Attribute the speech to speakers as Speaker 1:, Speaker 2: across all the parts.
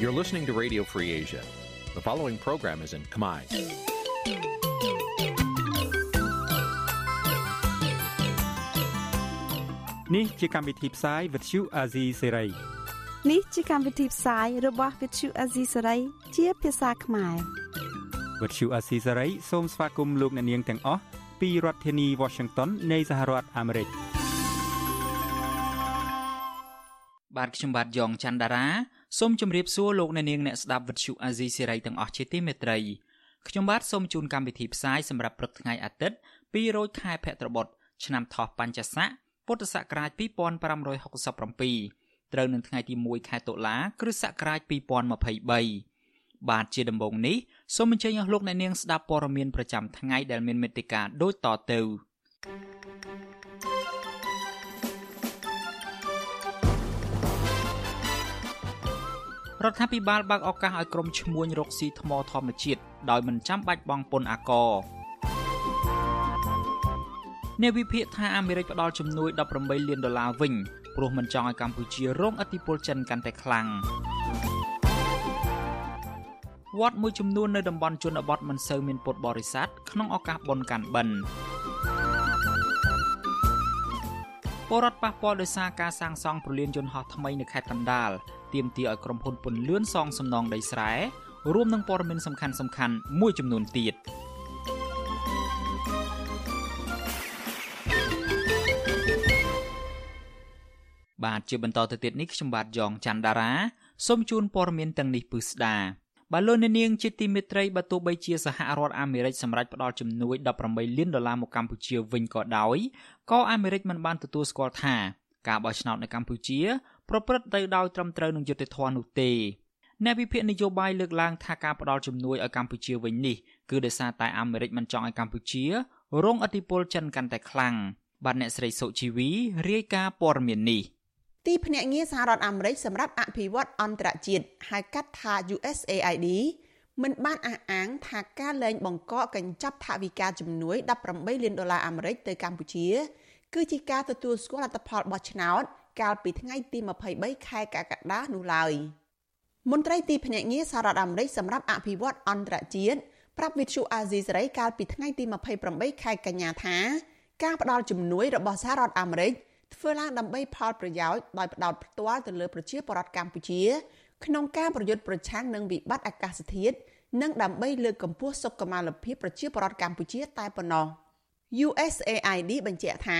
Speaker 1: You're listening to Radio Free Asia. The following program is in Khmer.
Speaker 2: Nǐ chi càm bi tiệp xáy vệt chiu a zì sáy.
Speaker 3: នេះជាកម្មវិធីផ្សាយរបស់ Vithu Azisaray ជាភាសាខ្មែរ
Speaker 2: វត្តឈូអាស៊ីសេរីសូមស្វាគមន៍លោកអ្នកនាងទាំងអស់ពីរដ្ឋធានី Washington នៃសហរដ្ឋអាមេរិក
Speaker 4: បាទខ្ញុំបាទយ៉ងច័ន្ទដារា សូមជម្រាបសួរលោកអ្នកនាងអ្នកស្ដាប់វិទ្យុអាស៊ីសេរីទាំងអស់ជាទីមេត្រីខ្ញុំបាទសូមជូនកម្មវិធីផ្សាយសម្រាប់ព្រឹកថ្ងៃអាទិត្យ2រោចខែភទ្របទឆ្នាំថោះបัญចស័កពុទ្ធសករាជ2567ត្រូវនឹងថ្ងៃទី1ខែតុលាគ្រិស្តសករាជ2023បាទជាដំបូងនេះសូមអញ្ជើញអស់លោកអ្នកនាងស្ដាប់ព័ត៌មានប្រចាំថ្ងៃដែលមានមេត្តាដូចតទៅ រដ្ឋាភិបាលបើកឱកាសឲ្យក្រុមឈ្មួញរកស៊ីថ្មធម្មជាតិដោយមិនចាំបាច់បង់ពន្ធអាករអ្នកវិភាគថាអាមេរិកផ្ដល់ជំនួយ18លានដុល្លារវិញព្រោះមិនចង់ឲ្យកម្ពុជារងឥទ្ធិពលចិនកាន់តែខ្លាំងវត្តមួយចំនួននៅតំបន់ជនបទមិនសូវមានពុទ្ធបរិស័ទក្នុងឱកាសបុណ្យកាន់បិណ្ឌពលរដ្ឋប៉ះពាល់ដោយសារការសាងសង់ព្រលានយន្តហោះថ្មីនៅខេត្តកណ្ដាល ទាមទារឲ្យក្រុមហ៊ុនពន្លឿនសងសំណងដីស្រែរួមនឹងព័ត៌មានសំខាន់ៗមួយចំនួនទៀតបាទជាបន្តទៅទៀតនេះខ្ញុំបាទយ៉ងច័ន្ទដារាសូមជូនព័ត៌មានទាំងនេះពឺស្ដាបាទលោកអ្នកនាងជាទីមេត្រីបើទោះបីជាសហរដ្ឋអាមេរិកសម្រេចផ្ដល់ជំនួយ18លានដុល្លារមកកម្ពុជាវិញក៏ដោយក៏អាមេរិកមិនបានទទួលស្គាល់ថាការបោះឆ្នោតនៅកម្ពុជា ប្រព្រឹត្តទៅដោយត្រឹមត្រូវនឹងយុត្តិធម៌នោះទេអ្នកវិភាគនយោបាយលើកឡើងថាការផ្ដល់ជំនួយឲ្យកម្ពុជាវិញនេះគឺដោយសារតែអាមេរិកមិនចង់ឲ្យកម្ពុជារងឥទ្ធិពលចិនកាន់តែខ្លាំងបាទអ្នកស្រីសុជីវីរាយការណ៍ព័ត៌មាននេះ
Speaker 5: ទីភ្នាក់ងារសហរដ្ឋអាមេរិកសម្រាប់អភិវឌ្ឍអន្តរជាតិហៅកាត់ថា USAID មិនបានអះអាងថាការលែងបង្កកកញ្ចប់ថវិកាជំនួយ18លានដុល្លារអាមេរិកទៅកម្ពុជា គឺជាការទទួលស្គាល់លទ្ធផលបោះឆ្នោត កាលពីថ្ងៃទី23ខែកក្កដានោះឡើយមន្ត្រីទីភ្នាក់ងារសហរដ្ឋអាមេរិកសម្រាប់អភិវឌ្ឍអន្តរជាតិប្រាប់វិទ្យុអាស៊ីសេរីកាលពីថ្ងៃទី28ខែកញ្ញាថាការផ្ដល់ជំនួយរបស់សហរដ្ឋអាមេរិកធ្វើឡើងដើម្បីផលប្រយោជន៍ដោយផ្ដោតផ្ទាល់ទៅលើប្រជាពលរដ្ឋកម្ពុជា ក្នុងការប្រយុទ្ធប្រឆាំងនឹងវិបត្តិអាកាសធាតុនិងដើម្បីលើកកម្ពស់សុខុមាលភាពប្រជាពលរដ្ឋកម្ពុជាតែប៉ុណ្ណោះ USAID បញ្ជាក់ថា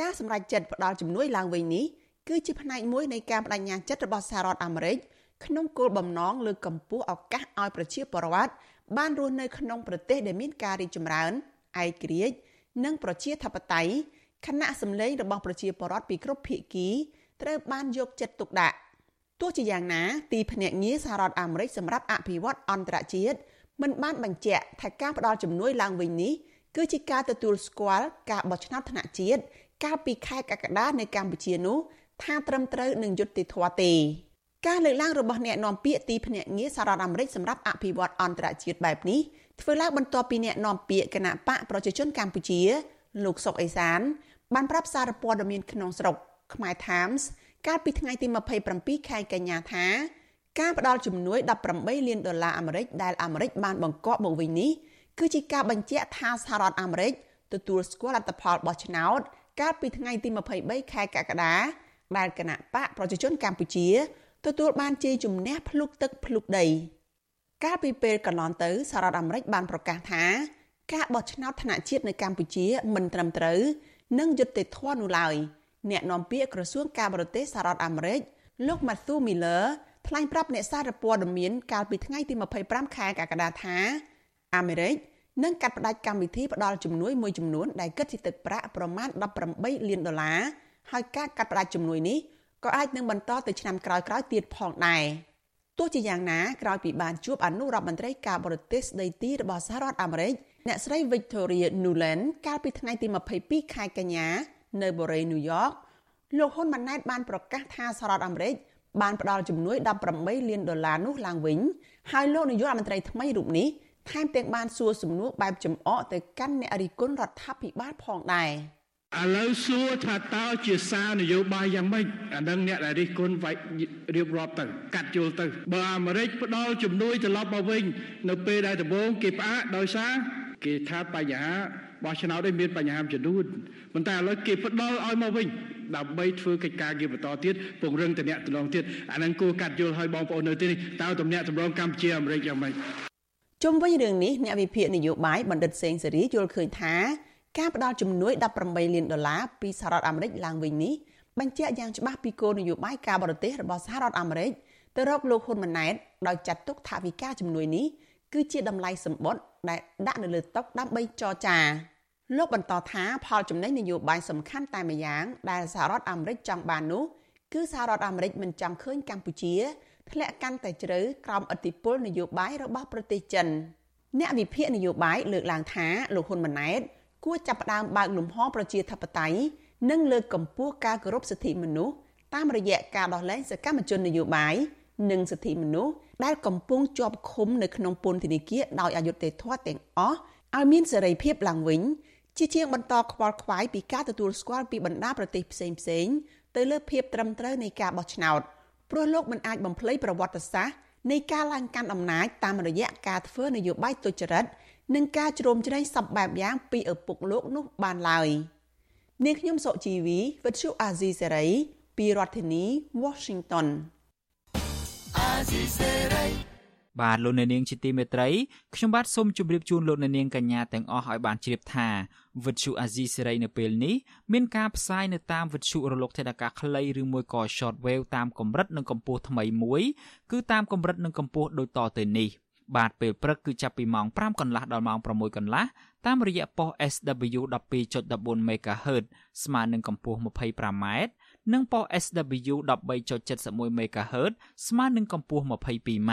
Speaker 5: ការសម្រេចចិត្តផ្ដល់ជំនួយឡើងវិញនេះគឺជាផ្នែកមួយនៃការបដិញ្ញាចិត្តរបស់សហរដ្ឋអាមេរិកក្នុងគោលបំណងលើកកម្ពស់ឱកាសឲ្យប្រជាពលរដ្ឋបានរស់នៅក្នុងប្រទេសដែលមានការរីកចម្រើនឯករាជ្យនិងប្រជាធិបតេយ្យខណៈសម្លេងរបស់ប្រជាពលរដ្ឋពីគ្រប់ភាគីត្រូវបានយកចិត្តទុកដាក់ទោះជាយ៉ាងណា ទីភ្នាក់ងារសហរដ្ឋអាមេរិកសម្រាប់អភិវឌ្ឍអន្តរជាតិមិនបានបញ្ជាក់ថាការផ្ដល់ជំនួយឡើងវិញនេះគឺជាការទទួលស្គាល់ការបោះឆ្នោតថ្នាក់ជាតិ កាលពីខែកក្កដានៅកម្ពុជានោះថាត្រឹមត្រូវនឹងយុត្តិធម៌ទេការលើកឡើងរបស់អ្នកនាំពាក្យទីភ្នាក់ងារសហរដ្ឋអាមេរិកសម្រាប់អភិវឌ្ឍអន្តរជាតិបែបនេះធ្វើឡើងបន្ទាប់ពីអ្នកនាំពាក្យគណៈបកប្រជាជនកម្ពុជា លោកសុកអេសាន បានប្រាប់សារព័ត៌មានក្នុងស្រុកខ្មែរ Times កាលពីថ្ងៃទី27ខែកញ្ញាថា ការផ្ដល់ជំនួយ18លានដុល្លារអាមេរិកដែលអាមេរិកបានបង្កប់មកវិញនេះគឺជាការបញ្ជាក់ថាសហរដ្ឋអាមេរិកទទួលស្គាល់លទ្ធផលបោះឆ្នោត កាលពីថ្ងៃទី23ខែកក្កដាដែលគណៈបកប្រជាជនកម្ពុជាទទួលបានជ័យជំនះភ្លុកទឹកភ្លុកដី កាលពីពេលកន្លងទៅសហរដ្ឋអាមេរិកបានប្រកាសថា ការបោះឆ្នោតថ្នាក់ជាតិនៅកម្ពុជាមិនត្រឹមត្រូវនិងយុត្តិធម៌នោះឡើយអ្នកនាំពាក្យក្រសួងការបរទេសសហរដ្ឋអាមេរិកលោក Matthew Miller ថ្លែងប្រាប់អ្នកសារព័ត៌មានកាលពីថ្ងៃទី25ខែកក្កដាថាអាមេរិក នឹងកាត់ផ្តាច់កម្មវិធីផ្ដល់ជំនួយមួយចំនួនដែលគិតជាទឹកប្រាក់ប្រមាណ18លានដុល្លារហើយការកាត់ផ្តាច់ជំនួយនេះក៏អាចនឹងបន្តទៅឆ្នាំក្រោយៗទៀតផងដែរទោះជាយ៉ាងណាក្រោយពីបានជួបអនុរដ្ឋមន្ត្រីការបរទេសស្ដីទីរបស់សហរដ្ឋអាមេរិកអ្នកស្រី Victoria Nuland កាលពីថ្ងៃទី22ខែកញ្ញា នៅបូរីញូវយ៉កលោកហ៊ុនម៉ាណែតបានប្រកាសថាសហរដ្ឋអាមេរិកបានផ្ដល់ជំនួយ18លានដុល្លារនោះឡើងវិញហើយលោកនាយករដ្ឋមន្ត្រីថ្មីរូបនេះ ថែមទាំងបានសួរសំណួរបែបចំអកទៅកាន់អ្នករិះគន់រដ្ឋាភិបាលផងដែរ
Speaker 6: ឥឡូវសួរថាតើជាសារនយោបាយយ៉ាងម៉េចអានឹងអ្នកដែលរិះគន់វាយរៀបរាប់ទៅកាត់យល់ទៅបើអាមេរិកផ្ដល់ជំនួយត្រឡប់មកវិញនៅពេលដែលដំបូងគេផ្អាកដោយសារគេថាបញ្ហាបោះឆ្នោតនេះមានបញ្ហាចំនួនប៉ុន្តែឥឡូវគេផ្ដល់ឲ្យមកវិញដើម្បីធ្វើកិច្ចការងារបន្តទៀតពង្រឹងតំណែងតំណងទៀតអានឹងគួរកាត់យល់ឲ្យបងប្អូននៅទីនេះតើតំណែងតំណងកម្ពុជាអាមេរិកយ៉ាងម៉េច
Speaker 5: ជុំវិញរឿងនេះអ្នកវិភាគនយោបាយបណ្ឌិតសេងសេរីយល់ឃើញថាការផ្ដល់ជំនួយ18លានដុល្លារពីសហរដ្ឋអាមេរិកឡើងវិញនេះបញ្ជាក់យ៉ាងច្បាស់ពីគោលនយោបាយការបរទេសរបស់សហរដ្ឋអាមេរិកទៅរកលោកហ៊ុនម៉ាណែតដោយចាត់ទុកថាវិការជំនួយនេះគឺជាតម្លៃសម្បត្តិដែលដាក់នៅលើតុដើម្បីចរចាលោកបន្តថាផលចំណេញនយោបាយសំខាន់តែម្យ៉ាងដែលសហរដ្ឋអាមេរិកចង់បាននោះគឺសហរដ្ឋអាមេរិកមិនចង់ឃើញកម្ពុជា ធ្លាក់កាន់តែជ្រៅក្រោមឥទ្ធិពលនយោបាយរបស់ប្រទេសចិនអ្នកវិភាគនយោបាយលើកឡើងថាលោកហ៊ុនម៉ាណែតគួរចាប់ផ្ដើមបើកលំហប្រជាធិបតេយ្យនិងលើកកម្ពស់ការគោរពសិទ្ធិមនុស្សតាមរយៈការដោះលែងសកម្មជននយោបាយនិងសិទ្ធិមនុស្សដែលកំពុងជាប់ឃុំនៅក្នុងពន្ធនាគារដោយអយុត្តិធម៌ទាំងអស់ឲ្យមានសេរីភាពឡើងវិញជាជាងបន្តខ្វល់ខ្វាយពីការទទួលស្គាល់ពីបណ្ដាប្រទេសផ្សេងផ្សេងទៅលើភាពត្រឹមត្រូវនៃការបោះឆ្នោត ព្រោះលោកមិនអាចបំភ្លៃប្រវត្តិសាស្ត្រនៃការឡើងកាន់អំណាចតាមរយៈការធ្វើនយោបាយទុច្ចរិតនិងការជ្រោមជ្រែងសពបែបយ៉ាងពីឪពុកលោកនោះបានឡើយនាងខ្ញុំសុជីវីវិទ្យុអាស៊ីសេរីពីរដ្ឋធានី Washington អាស៊ីសេ
Speaker 4: រី បាទលោកអ្នកនាងជាទីមេត្រីខ្ញុំបាទសូមជម្រាបជូនលោកអ្នកនាងកញ្ញាទាំងអស់ឲ្យបានជ្រាបថាវិទ្យុអាស៊ីសេរីនៅពេលនេះមានការផ្សាយនៅតាមវិទ្យុរលកថេដាកាខ្លីឬមួយក៏ short wave តាមកម្រិតនិងកម្ពស់ថ្មីមួយគឺតាមកម្រិតនិងកម្ពស់ដូចតទៅនេះបាទពេលព្រឹកគឺចាប់ពីម៉ោង5កន្លះដល់ម៉ោង6កន្លះតាមរយៈប៉ុស SW 12.14 MHz ស្មើនឹងកម្ពស់ 25m និងប៉ុស SW 13.71 MHz ស្មើនឹងកម្ពស់ 22m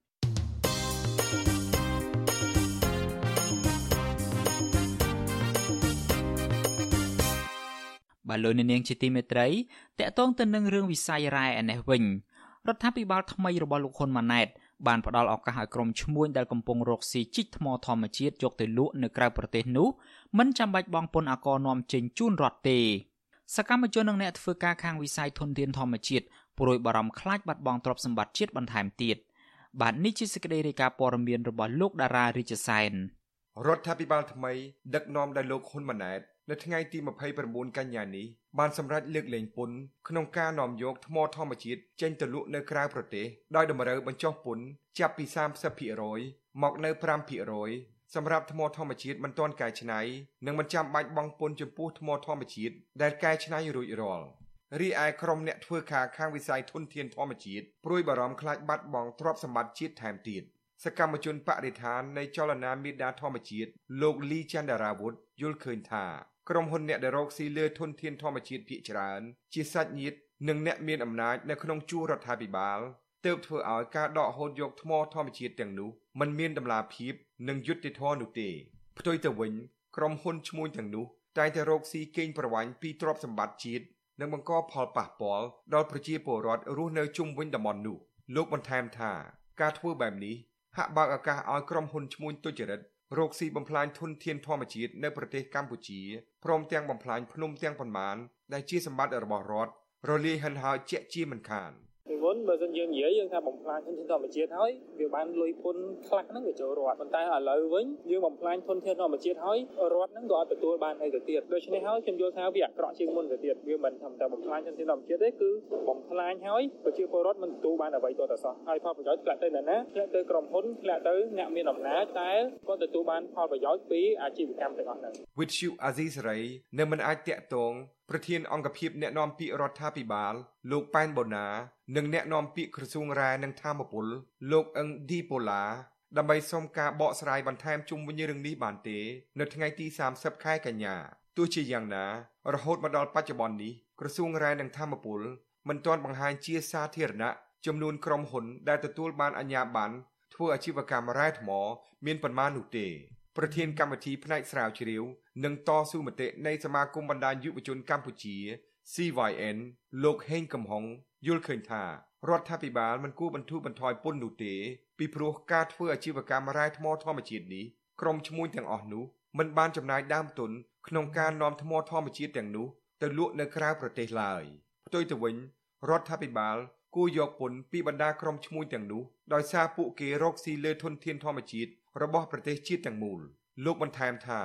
Speaker 4: បាទលោកនាងជាទីមេត្រីតកតងទៅនឹងរឿងវិស័យរ៉ែឯនេះវិញរដ្ឋាភិបាលថ្មីរបស់លោកហ៊ុនម៉ាណែតបានផ្ដល់ឱកាសឲ្យក្រុមឈ្មួញដែលកំពុងរកស៊ីជីកថ្មធម្មជាតិយកទៅលក់នៅក្រៅប្រទេសនោះមិនចាំបាច់បង់ពន្ធអាករនាំចេញជូនរដ្ឋទេសកម្មជននិងអ្នកធ្វើការខាងវិស័យធនធានធម្មជាតិព្រួយបារម្ភខ្លាចបាត់បង់ទ្រព្យសម្បត្តិជាតិបន្ថែមទៀតបាទនេះជាសេចក្តីរាយការណ៍ព័ត៌មានរបស់លោកតារារាជសែន
Speaker 7: រដ្ឋាភិបាលថ្មីដឹកនាំដោយលោកហ៊ុនម៉ាណែត នៅថ្ងៃទី29កញ្ញានេះបានសម្រេចលើកលែងពន្ធក្នុងការនាំយកថ្មធម្មជាតិចេញទៅលក់នៅក្រៅប្រទេសដោយតម្រូវបញ្ចុះពន្ធចាប់ពី30%មកនៅ5%សម្រាប់ថ្មធម្មជាតិមិនទាន់កែច្នៃនិងមិនចាំបាច់បង់ពន្ធចំពោះថ្មធម្មជាតិដែលកែច្នៃរួចរាល់រីឯក្រុមអ្នកធ្វើការខាងវិស័យធនធានធម្មជាតិព្រួយបារម្ភខ្លាចបាត់បង់ទ្រព្យសម្បត្តិជាតិថែមទៀតសកម្មជនបរិស្ថាននៃចលនាមេដាធម្មជាតិលោកលីចន្ទរាវុធយល់ឃើញថាក្រុមហ៊ុនអ្នកដែលរកស៊ីលើធនធានធម្មជាតិភាគច្រើន ជាសាច់ញាតិនិងអ្នកមានអំណាចនៅក្នុងជួររដ្ឋាភិបាលទើបធ្វើឲ្យការដកហូតយកថ្មធម្មជាតិទាំងនោះมันមានតម្លាភាពនិងយុត្តិធម៌នោះទេផ្ទុយទៅវិញក្រុមហ៊ុនឈ្មួញទាំងនោះតែងតែរកស៊ីកេងប្រវ័ញ្ចពីទ្រព្យសម្បត្តិជាតិនិងបង្កផលប៉ះពាល់ដល់ប្រជាពលរដ្ឋរស់នៅជុំវិញតំបន់នោះលោកបន្ថែមថាការធ្វើបែបនេះហាក់បើកឱកាសឲ្យក្រុមហ៊ុនឈ្មួញទុច្ចរិត រកស៊ីបំផ្លាញធនធានធម្មជាតិនៅប្រទេសកម្ពុជាព្រមទាំងបំផ្លាញភ្នំទាំងប៉ុន្មានដែលជាសម្បត្តិរបស់រដ្ឋរលាយហិនហោចជាក់ជាមិនខាន។
Speaker 8: មុនបើសិនយើងនិយាយយើងថាបំផ្លាញធនធានធម្មជាតិហើយវាបានលុយពុនខ្លះហ្នឹងវាចូលរដ្ឋប៉ុន្តែឥឡូវវិញយើងបំផ្លាញធនធានធម្មជាតិហើយរដ្ឋហ្នឹងក៏អត់ទទួលបានអីទៅទៀតដូច្នេះហើយខ្ញុំយល់ថាវាអាក្រក់ជាងមុនទៅទៀតវាមិនធម្មតាបំផ្លាញធនធានធម្មជាតិទេគឺបំផ្លាញហើយប្រជាពលរដ្ឋមិនទទួលបានអ្វីទាល់តែសោះហើយផលប្រយោជន៍ធ្លាក់ទៅណាណាធ្លាក់ទៅក្រុមហ៊ុនធ្លាក់ទៅអ្នកមានអំណាចតែគាត់ទទួលបានផលប្រយោជន៍ពីអាជីវកម្មទាំងអស់ហ្នឹង
Speaker 7: With you Aziz Ray នៅមិនអាចតាក់ទងប្រធានអង្គភិបអ្នកណែនាំពាក្យរដ្ឋាភិបាលលោកប៉ែនបូណា និងអ្នកនាំពាក្យក្រសួងរ៉ែនិងធម្មពលលោកអឹងឌីប៉ូឡាដើម្បីសុំការបកស្រាយបន្ថែមជុំវិញរឿងនេះបានទេ នៅថ្ងៃទី30ខែកញ្ញាទោះជាយ៉ាងណា រហូតមកដល់បច្ចុប្បន្ននេះក្រសួងរ៉ែនិងធម្មពលមិនទាន់បង្ហាញជាសាធារណៈចំនួនក្រុមហ៊ុនដែលទទួលបានអាជ្ញាប័ណ្ណធ្វើអាជីវកម្មរ៉ែថ្ម មានប៉ុន្មាននោះទេប្រធានកម្មវិធីផ្នែកស្រាវជ្រាវនិងតស៊ូមតិនៃសមាគមបណ្ដាញយុវជនកម្ពុជា CYN លោកហេងកំហុងយល់ឃើញថា រដ្ឋាភិបាលមិនគួរបន្ធូរបន្ថយពន្ធនោះទេពីព្រោះការធ្វើអាជីវកម្មរ៉ែថ្មធម្មជាតិនេះក្រុមឈ្មួញទាំងអស់នោះមិនបានចំណាយដើមទុនក្នុងការនាំថ្មធម្មជាតិទាំងនោះទៅលក់នៅក្រៅប្រទេសឡើយផ្ទុយទៅវិញរដ្ឋាភិបាលគួរយកពន្ធពីបណ្ដាក្រុមឈ្មួញទាំងនោះដោយសារពួកគេរកស៊ីលើធនធានធម្មជាតិរបស់ប្រទេសជាតិទាំងមូលលោកបន្ថែមថា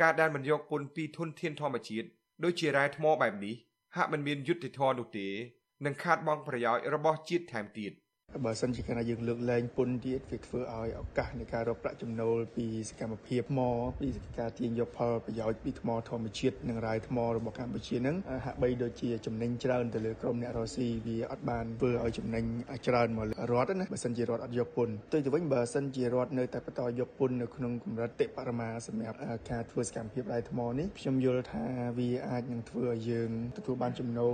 Speaker 7: ការដែលមិនយកពន្ធពីធនធានធម្មជាតិដូចជារ៉ែថ្មបែបនេះហាក់មិនមានយុត្តិធម៌នោះទេ និងខាតបង់ប្រយោជន៍របស់ជាតិថែមទៀត។
Speaker 9: បើសិនជាកាលណាយើងលើកលែងពន្ធទៀតវាធ្វើឲ្យឱកាសនៃការរកប្រាក់ចំណូលពីសកម្មភាពថ្មពីការទាញយកផលប្រយោជន៍ពីថ្មធម្មជាតិនិងរាយថ្មរបស់កម្ពុជានឹងហាក់បីដូចជាចំណេញច្រើនទៅលើក្រុមអ្នករស់ស៊ីវាអត់បានធ្វើឲ្យចំណេញច្រើនមករដ្ឋណាបើសិនជារដ្ឋអត់យកពន្ធទៅទៅវិញបើសិនជារដ្ឋនៅតែបន្តយកពន្ធនៅក្នុងកម្រិតតិបរមាសម្រាប់ការធ្វើសកម្មភាពរាយថ្មនេះខ្ញុំយល់ថាវាអាចនឹងធ្វើឲ្យយើងទទួលបានចំណូល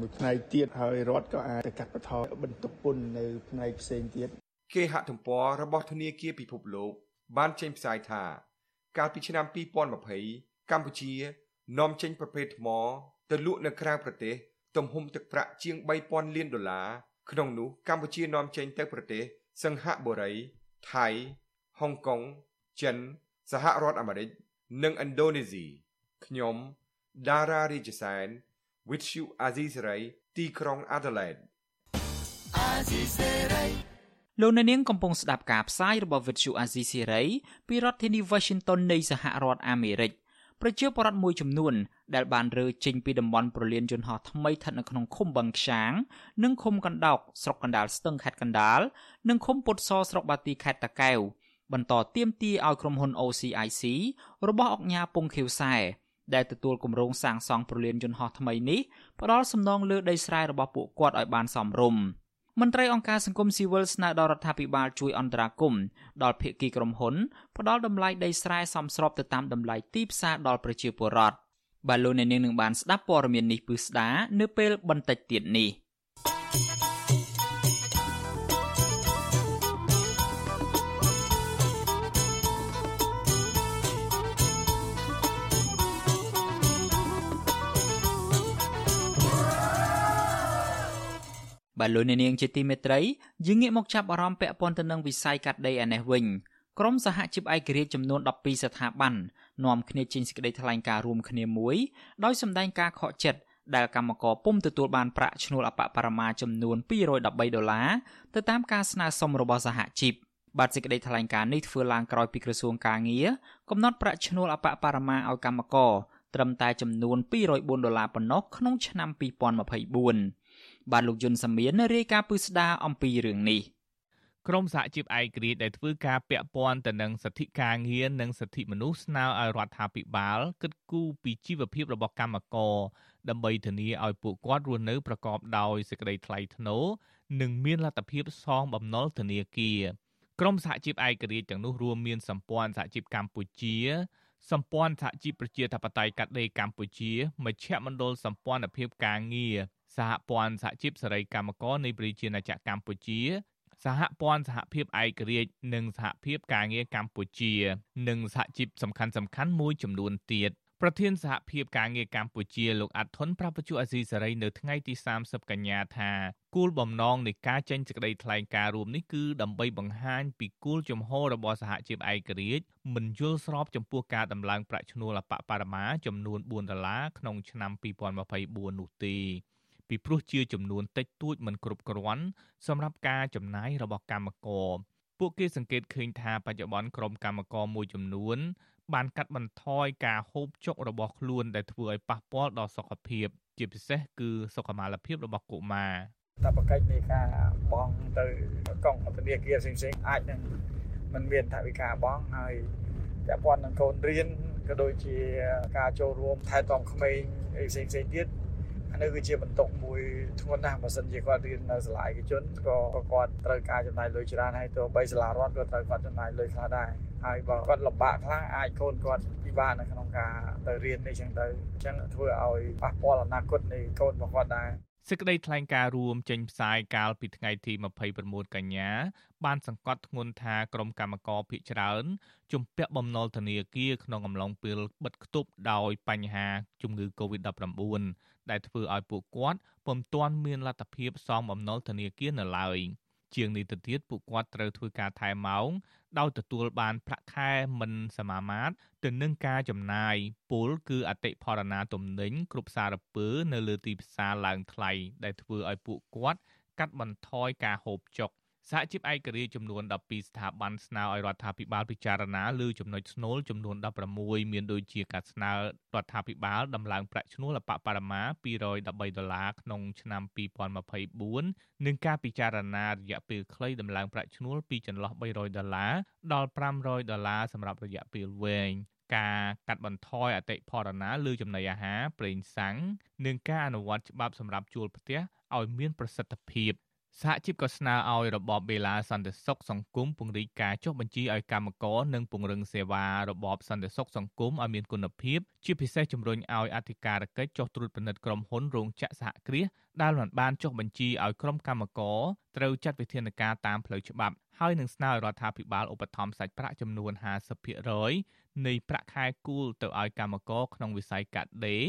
Speaker 9: មួយផ្នែកទៀតហើយរដ្ឋក៏អាចទៅកាត់បន្ថយបន្ទុកពន្ធនៅផ្នែកផ្សេងទៀត
Speaker 7: គេហទំព័ររបស់ធនាគារពិភពលោកបានចេញផ្សាយថាកាលពីឆ្នាំ2020កម្ពុជានាំចេញប្រភេទថ្មទៅលក់នៅក្រៅប្រទេស ទំហំទឹកប្រាក់ជាង3000លានដុល្លារក្នុងនោះកម្ពុជានាំចេញទៅប្រទេសសិង្ហបុរីថៃហុងកុងចិន សហរដ្ឋអាមេរិកនិងឥណ្ឌូនេស៊ីខ្ញុំដារ៉ារីជសែន with you Azizray ទីក្រុង Adelaide
Speaker 4: លោកអ្នកនាងកំពុងស្ដាប់ការផ្សាយរបស់ Vuthu Azizi Serai ពីរដ្ឋធានី Washington នៃសហរដ្ឋអាមេរិកប្រជាពលរដ្ឋមួយចំនួនដែលបានរើចេញពីតំបន់ប្រលានយន្តហោះថ្មីស្ថិតនៅក្នុងឃុំបឹងខ្យាង និងឃុំកណ្ដោកស្រុកកណ្ដាលស្ទឹងខេត្តកណ្ដាលនិងឃុំពុតសស្រុកបាទីខេត្តតាកែវបន្តទៀមទីឲ្យក្រុមហ៊ុន OCIC របស់អង្គការពងខៀវសែដែលទទួលគម្រោងសាងសង់ប្រលានយន្តហោះថ្មីនេះផ្ដល់សំណងលើដីស្រែរបស់ពួកគាត់ឲ្យបានសមរម្យ។ មន្ត្រីអង្គការសង្គមស៊ីវិលស្នើដល់រដ្ឋាភិបាលជួយអន្តរាគមន៍ដល់ភាគីក្រុមហ៊ុនផ្ដល់តម្លៃដីស្រែសមស្របទៅតាមតម្លៃទីផ្សារដល់ប្រជាពលរដ្ឋបាទលោកអ្នកនាងនឹងបានស្ដាប់ព័ត៌មាននេះពឹស្ដានៅពេលបន្តិចទៀតនេះ។ បាទលោកអ្នកនាងជាទីមេត្រីយើងងាកមកចាប់អារម្មណ៍ពាក់ព័ន្ធទៅនឹងវិស័យកាត់ដេរឯនេះវិញក្រមសហជីពឯករាជ្យចំនួន12ស្ថាប័ននាំគ្នាចេញសេចក្តីថ្លែងការណ៍រួមគ្នាមួយដោយសម្ដែងការខកចិត្តដែលកម្មករពុំទទួលបានប្រាក់ឈ្នួលអបបរមាចំនួន213ដុល្លារទៅតាមការស្នើសុំរបស់សហជីពបាទសេចក្តីថ្លែងការណ៍នេះធ្វើឡើងក្រោយពីក្រសួងការងារកំណត់ប្រាក់ឈ្នួលអបបរមាឲ្យកម្មករត្រឹមតែចំនួន204ដុល្លារប៉ុណ្ណោះក្នុងឆ្នាំ2024 បាទលោកយុនសាមៀនរាយការណ៍ពឹស្ដារអំពីរឿងនេះ
Speaker 10: ក្រមសហជីពឯករាជ្យដែលធ្វើការពាក់ព័ន្ធទៅនឹងសិទ្ធិការងារនិងសិទ្ធិមនុស្សស្នើឲ្យរដ្ឋាភិបាលគិតគូរពីជីវភាពរបស់កម្មករដើម្បីធានាឲ្យពួកគាត់រស់នៅប្រកបដោយសេចក្តីថ្លៃថ្នូរនិងមានលទ្ធភាពសងបំណុលធនាគារក្រមសហជីពឯករាជ្យទាំងនោះរួមមានសម្ព័ន្ធសហជីពកម្ពុជាសម្ព័ន្ធសហជីពប្រជាធិបតេយ្យកាត់ដេរកម្ពុជាមជ្ឈមណ្ឌលសម្ព័ន្ធភាពការងារ សហព័ន្ធសហជីពសេរីកម្មករនៃប្រជាណាចក្រកម្ពុជាសហព័ន្ធសហភាពឯករាជ្យនិងសហភាពការងារកម្ពុជា និងសហជីពសំខាន់សំខាន់មួយចំនួនទៀតប្រធានសហភាពការងារកម្ពុជាលោកអាត់ធុនប្រាប់វិទ្យុអាស៊ីសេរីនៅថ្ងៃទី30កញ្ញាថាគោលបំណងនៃការចេញសេចក្តីថ្លែងការណ៍រួមនេះគឺដើម្បីបង្ហាញពីគោលជំហររបស់សហជីពឯករាជ្យមិនយល់ស្របចំពោះការដំឡើងប្រាក់ឈ្នួលអបបរមាចំនួន4ដុល្លារក្នុងឆ្នាំ2024នោះទេ ពីព្រោះជាចំនួនតិចតួចមិនគ្រប់គ្រាន់សម្រាប់ការចំណាយរបស់កម្មករពួកគេសង្កេតឃើញថាបច្ចុប្បន្នក្រុមកម្មករមួយចំនួន បានកាត់បន្ថយការហូបចុករបស់ខ្លួនដែលធ្វើឲ្យប៉ះពាល់ដល់សុខភាព ជាពិសេសគឺសុខុមាលភាពរបស់កុមារ
Speaker 11: តបកិច្ចនៃការបង់ទៅកងធនាគារផ្សេងៗអាចនឹងมันមានថវិកាបង់ហើយពាក់ព័ន្ធនឹងកូនរៀនក៏ដូចជាការចូលរួមថែទាំក្មេងផ្សេងៗទៀត អានេះគឺជាបន្ទុកមួយធ្ងន់ណាស់បើសិនជាគាត់រៀននៅសាលាឯកជនក៏គាត់ត្រូវការចំណាយលុយច្រើនហើយទោះបីសាលារដ្ឋក៏ត្រូវគាត់ចំណាយលុយខ្លះដែរហើយបើគាត់លំបាកខ្លាំងអាចកូនគាត់ពិបាកនៅក្នុងការទៅរៀននេះចឹងទៅអញ្ចឹងធ្វើឲ្យប៉ះពាល់អនាគតនៃកូនរបស់គាត់ដែរ
Speaker 10: សេចក្តីថ្លែងការណ៍រួមចេញផ្សាយកាលពីថ្ងៃទី29កញ្ញាបានសង្កត់ធ្ងន់ថាក្រុមកម្មការភាគច្រើនជំពាក់បំណុលធនាគារក្នុងអំឡុងពេលបិទគប់ដោយបញ្ហាជំងឺ Covid-19 ដែលធ្វើឲ្យពួកគាត់ពុំទាន់មានលទ្ធភាពសងបំណុលធនាគារនៅឡើយជាងនេះទៅទៀតពួកគាត់ត្រូវធ្វើការថែម៉ោងដោយទទួលបានប្រាក់ខែមិនសមាមាត្រទៅនឹងការចំណាយពលគឺអតិផរណាទំនិញគ្រប់សារពើនៅលើទីផ្សារឡើងថ្លៃដែលធ្វើឲ្យពួកគាត់កាត់បន្ថយការហូបចុក សហជីពឯករាជ្យចំនួន12ស្ថាប័នស្នើឲ្យរដ្ឋាភិបាលពិចារណាលើចំណុចស្នូលចំនួន16មានដូចជាការស្នើរដ្ឋាភិបាលដំឡើងប្រាក់ឈ្នួលអបបរមា213ដុល្លារក្នុងឆ្នាំ2024និងការពិចារណារយៈពេលខ្លីដំឡើងប្រាក់ឈ្នួលពីចន្លោះ300ដុល្លារដល់500ដុល្លារសម្រាប់រយៈពេលវែងការកាត់បន្ថយអតិផរណាលើចំណីអាហារប្រេងសាំងនិងការអនុវត្តច្បាប់សម្រាប់ជួលផ្ទះឲ្យមានប្រសិទ្ធភាព សហជីពក៏ស្នើឲ្យរបបបេឡាសន្តិសុខសង្គមពង្រីកការចុះបញ្ជីឲ្យកម្មករនិងពង្រឹងសេវារបបសន្តិសុខសង្គមឲ្យមានគុណភាពជាពិសេសជំរុញឲ្យអធិការកិច្ចចុះត្រួតពិនិត្យក្រុមហ៊ុនរោងចក្រសហគ្រាសដែលមិនបានចុះបញ្ជីឲ្យក្រុមកម្មករត្រូវចាត់វិធានការតាមផ្លូវច្បាប់ហើយនឹងស្នើឲ្យរដ្ឋាភិបាលឧបត្ថម្ភសាច់ប្រាក់ចំនួន50% នៃប្រាក់ខែគូលទៅឲ្យកម្មករក្នុងវិស័យកាត់ដេរ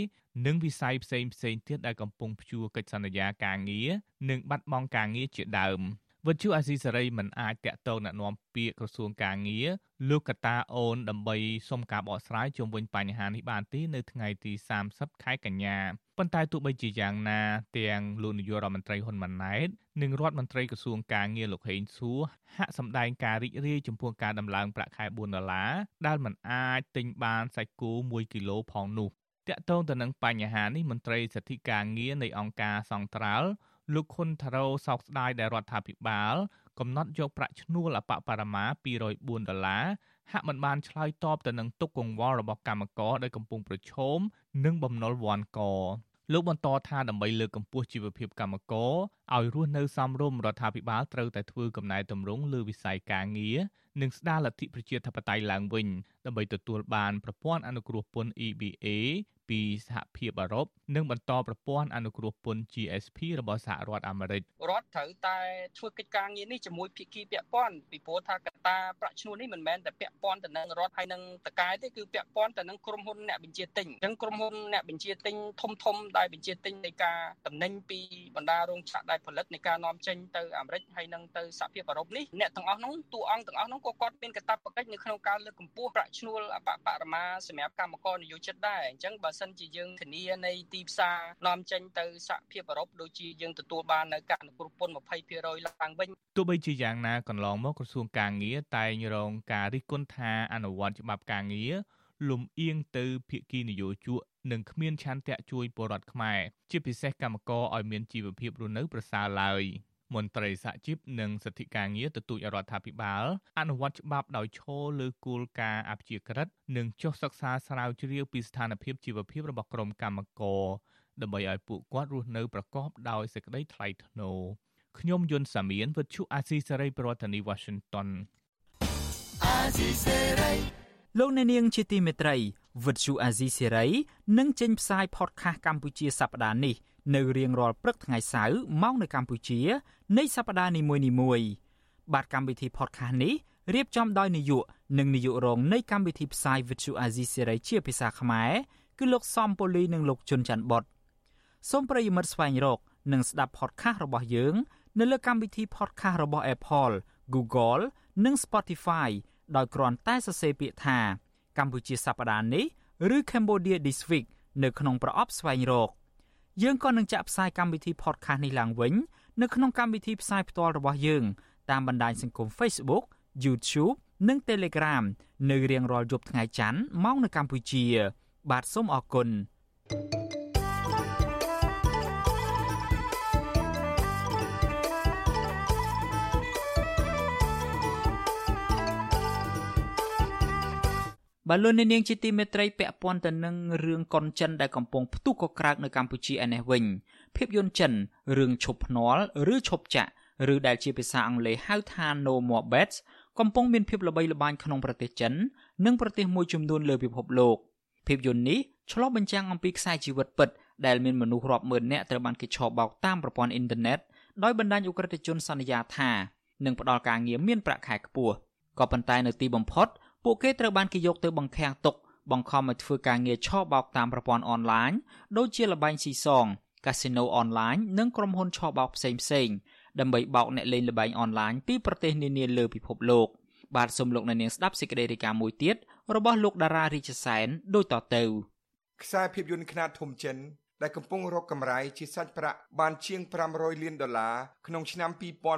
Speaker 10: និងវិស័យផ្សេងផ្សេងទៀតដែលកំពុងព្យួរកិច្ចសន្យាការងារនិងបាត់បង់ការងារជាដើម វិទ្យុអាស៊ីសេរីមិនអាចតាក់ទងណែនាំពាក្យក្រសួងការងារលោកកតាអូនដើម្បីសុំការបកស្រាយជុំវិញបញ្ហានេះបានទេនៅថ្ងៃទី30ខែកញ្ញាប៉ុន្តែទោះបីជាយ៉ាងណា ទាំងលោកនាយករដ្ឋមន្ត្រីហ៊ុនម៉ាណែតនិងរដ្ឋមន្ត្រីក្រសួងការងារលោកហេងសួរហាក់សម្ដែងការរីករាយចំពោះការដំឡើងប្រាក់ខែ4ដុល្លារដែលមិនអាចទិញបានសាច់គោ1គីឡូផងនោះតាក់ទងទៅនឹងបញ្ហានេះមន្ត្រីសិទ្ធិការងារនៃអង្គការសង្ត្រាល់ លោកខុនថារ៉ូសោកស្ដាយដែលរដ្ឋាភិបាល កំណត់យកប្រាក់ឈ្នួលអបបរមា204ដុល្លារហាក់មិនបានឆ្លើយតបទៅនឹងទុកកង្វល់របស់កម្មករដែលកំពុងប្រឈមនឹងបំណុលវាន់កលោកបន្តថាដើម្បីលើកកម្ពស់ជីវភាពកម្មករឲ្យរស់នៅសមរម្យរដ្ឋាភិបាលត្រូវតែធ្វើកំណែតម្រង់លើវិស័យការងារនិងស្ដារលទ្ធិប្រជាធិបតេយ្យឡើងវិញដើម្បីទទួលបានប្រព័ន្ធអនុគ្រោះពន្ធ EBA ពីសហភាពអឺរ៉ុបនិងបន្តប្រព័ន្ធអនុគ្រោះពន្ធ GSP របស់សហរដ្ឋអាមេរិក
Speaker 12: រដ្ឋត្រូវតែធ្វើកិច្ចការងារនេះជាមួយភាគីពាក់ព័ន្ធពីព្រោះថាកត្តាប្រាក់ឈ្នួលនេះមិនមែនតែពាក់ព័ន្ធទៅនឹងរដ្ឋហើយនឹងតកែទេគឺពាក់ព័ន្ធទៅនឹងក្រុមហ៊ុនអ្នកបញ្ជាទិញអញ្ចឹងក្រុមហ៊ុនអ្នកបញ្ជាទិញធំធំដែលបញ្ជាទិញនៃការតំណែងពីបណ្ដារោងចក្រដែលផលិតនៃការនាំចេញទៅអាមេរិកហើយនឹងទៅសហភាពអឺរ៉ុបនេះអ្នកទាំងអស់នោះតួអង្គទាំងអស់នោះក៏គាត់មានកាតព្វកិច្ចនៅក្នុងការលើកកម្ពស់ប្រាក់ឈ្នួលអបបរមាសម្រាប់កម្មករនិយោជិតដែរអញ្ចឹងបើសិនជាយើងធានានៃទីផ្សារនាំចេញទៅសហភាពអឺរ៉ុបដូចជាយើងទទួលបាននៅការអនុគ្រោះពន្ធ20%ឡើងវិញ
Speaker 10: ទោះបីជាយ៉ាងណាកន្លងមកក្រសួងការងារតែងរងការរិះគន់ថាអនុវត្តច្បាប់ការងារលំអៀងទៅភាគីនយោជកនិងគ្មានឆន្ទៈជួយពលរដ្ឋខ្មែរជាពិសេសកម្មករឲ្យមានជីវភាពរស់នៅប្រសើរឡើយ។ មន្ត្រីសហជីពនិងសិទ្ធិការងារទទូចរដ្ឋាភិបាលអនុវត្តច្បាប់ដោយឈលលើគោលការណ៍អព្យាក្រឹតនិងចុះសិក្សាស្រាវជ្រាវពីស្ថានភាពជីវភាពរបស់ក្រុមកម្មករដើម្បីឲ្យពួកគាត់រស់នៅប្រកបដោយសេចក្តីថ្លៃថ្នូរខ្ញុំយុនសាមៀនវិទ្យុអាស៊ីសេរីប្រធានាធិបតី Washington អាស៊ីសេ
Speaker 4: រីលោកអ្នកនាងជាទីមេត្រីវិទ្យុអាស៊ីសេរីនឹងចេញផ្សាយ podcast កម្ពុជាសប្តាហ៍នេះ នៅរៀងរាល់ព្រឹកថ្ងៃសៅរ៍ម៉ោងនៅកម្ពុជានៃសប្តាហ៍នីមួយៗបាទកម្មវិធី podcast នេះរៀបចំដោយនាយកនិងនាយករងនៃកម្មវិធីផ្សាយ Vuthu Azizi Serai ជាភាសាខ្មែរគឺលោកសំពូលីនិងលោកជុនច័ន្ទបតសូមប្រិយមិត្តស្វែងរក និងស្ដាប់ podcast របស់យើង នៅលើកម្មវិធី podcast របស់ Apple, Google និង Spotify ដោយគ្រាន់តែសរសេរពាក្យថាកម្ពុជាសប្តាហ៍នេះឬ Cambodia This Week នៅក្នុងប្រអប់ស្វែងរក យើងក៏នឹងចាក់ផ្សាយកម្មវិធី podcast នេះឡើងវិញនៅក្នុងកម្មវិធីផ្សាយផ្ទាល់របស់យើងតាមបណ្ដាញសង្គម Facebook YouTube និង Telegram នៅរៀងរាល់យប់ថ្ងៃច័ន្ទម៉ោងនៅកម្ពុជា បាទសូមអរគុណ thank you បាទលោកនាងជាទីមេត្រីពាក់ព័ន្ធទៅនឹងរឿងកុនចិនដែលកំពុងផ្ទុះកក្រើកនៅកម្ពុជាឯនេះវិញភាពយន្តចិនរឿងឈប់ភ្នាល់ឬឈប់ចាក់ឬដែលជាភាសាអង់គ្លេសហៅថា No More Bets កំពុងមានភាពល្បីល្បាញក្នុងប្រទេសចិន និងប្រទេសមួយចំនួនលើពិភពលោកភាពយន្តនេះឆ្លុះបញ្ចាំងអំពីខ្សែជីវិតពិតដែលមានមនុស្សរាប់ម៉ឺននាក់ត្រូវបានគេឆបោកតាមប្រព័ន្ធអ៊ីនធឺណិតដោយបណ្ដាញអ ுக ្រិតជនសន្យាថានឹងផ្ដល់ការងារមានប្រាក់ខែខ្ពស់ក៏ប៉ុន្តែនៅទីបំផុត ពួកគេត្រូវបានគេយកទៅបង្ខាំងទុកបង្ខំឲ្យធ្វើការងារឆបោកតាមប្រព័ន្ធអនឡាញដូចជាលបែងស៊ីសង កាស៊ីណូអនឡាញនិងក្រុមហ៊ុនឆបោកផ្សេងផ្សេងដើម្បីបោកអ្នកលេងល្បែងអនឡាញពីប្រទេសនានាលើពិភពលោកបាទសូមលោកអ្នកនាងស្ដាប់សេចក្តីរាយការណ៍មួយទៀតរបស់លោកតារារាជសែនដូចតទៅ
Speaker 7: ខ្សែភាពយន្តខ្នាតធំចិន ដែលកំពុងរកកម្រៃជាសាច់ប្រាក់បានជាង500លានដុល្លារក្នុងឆ្នាំ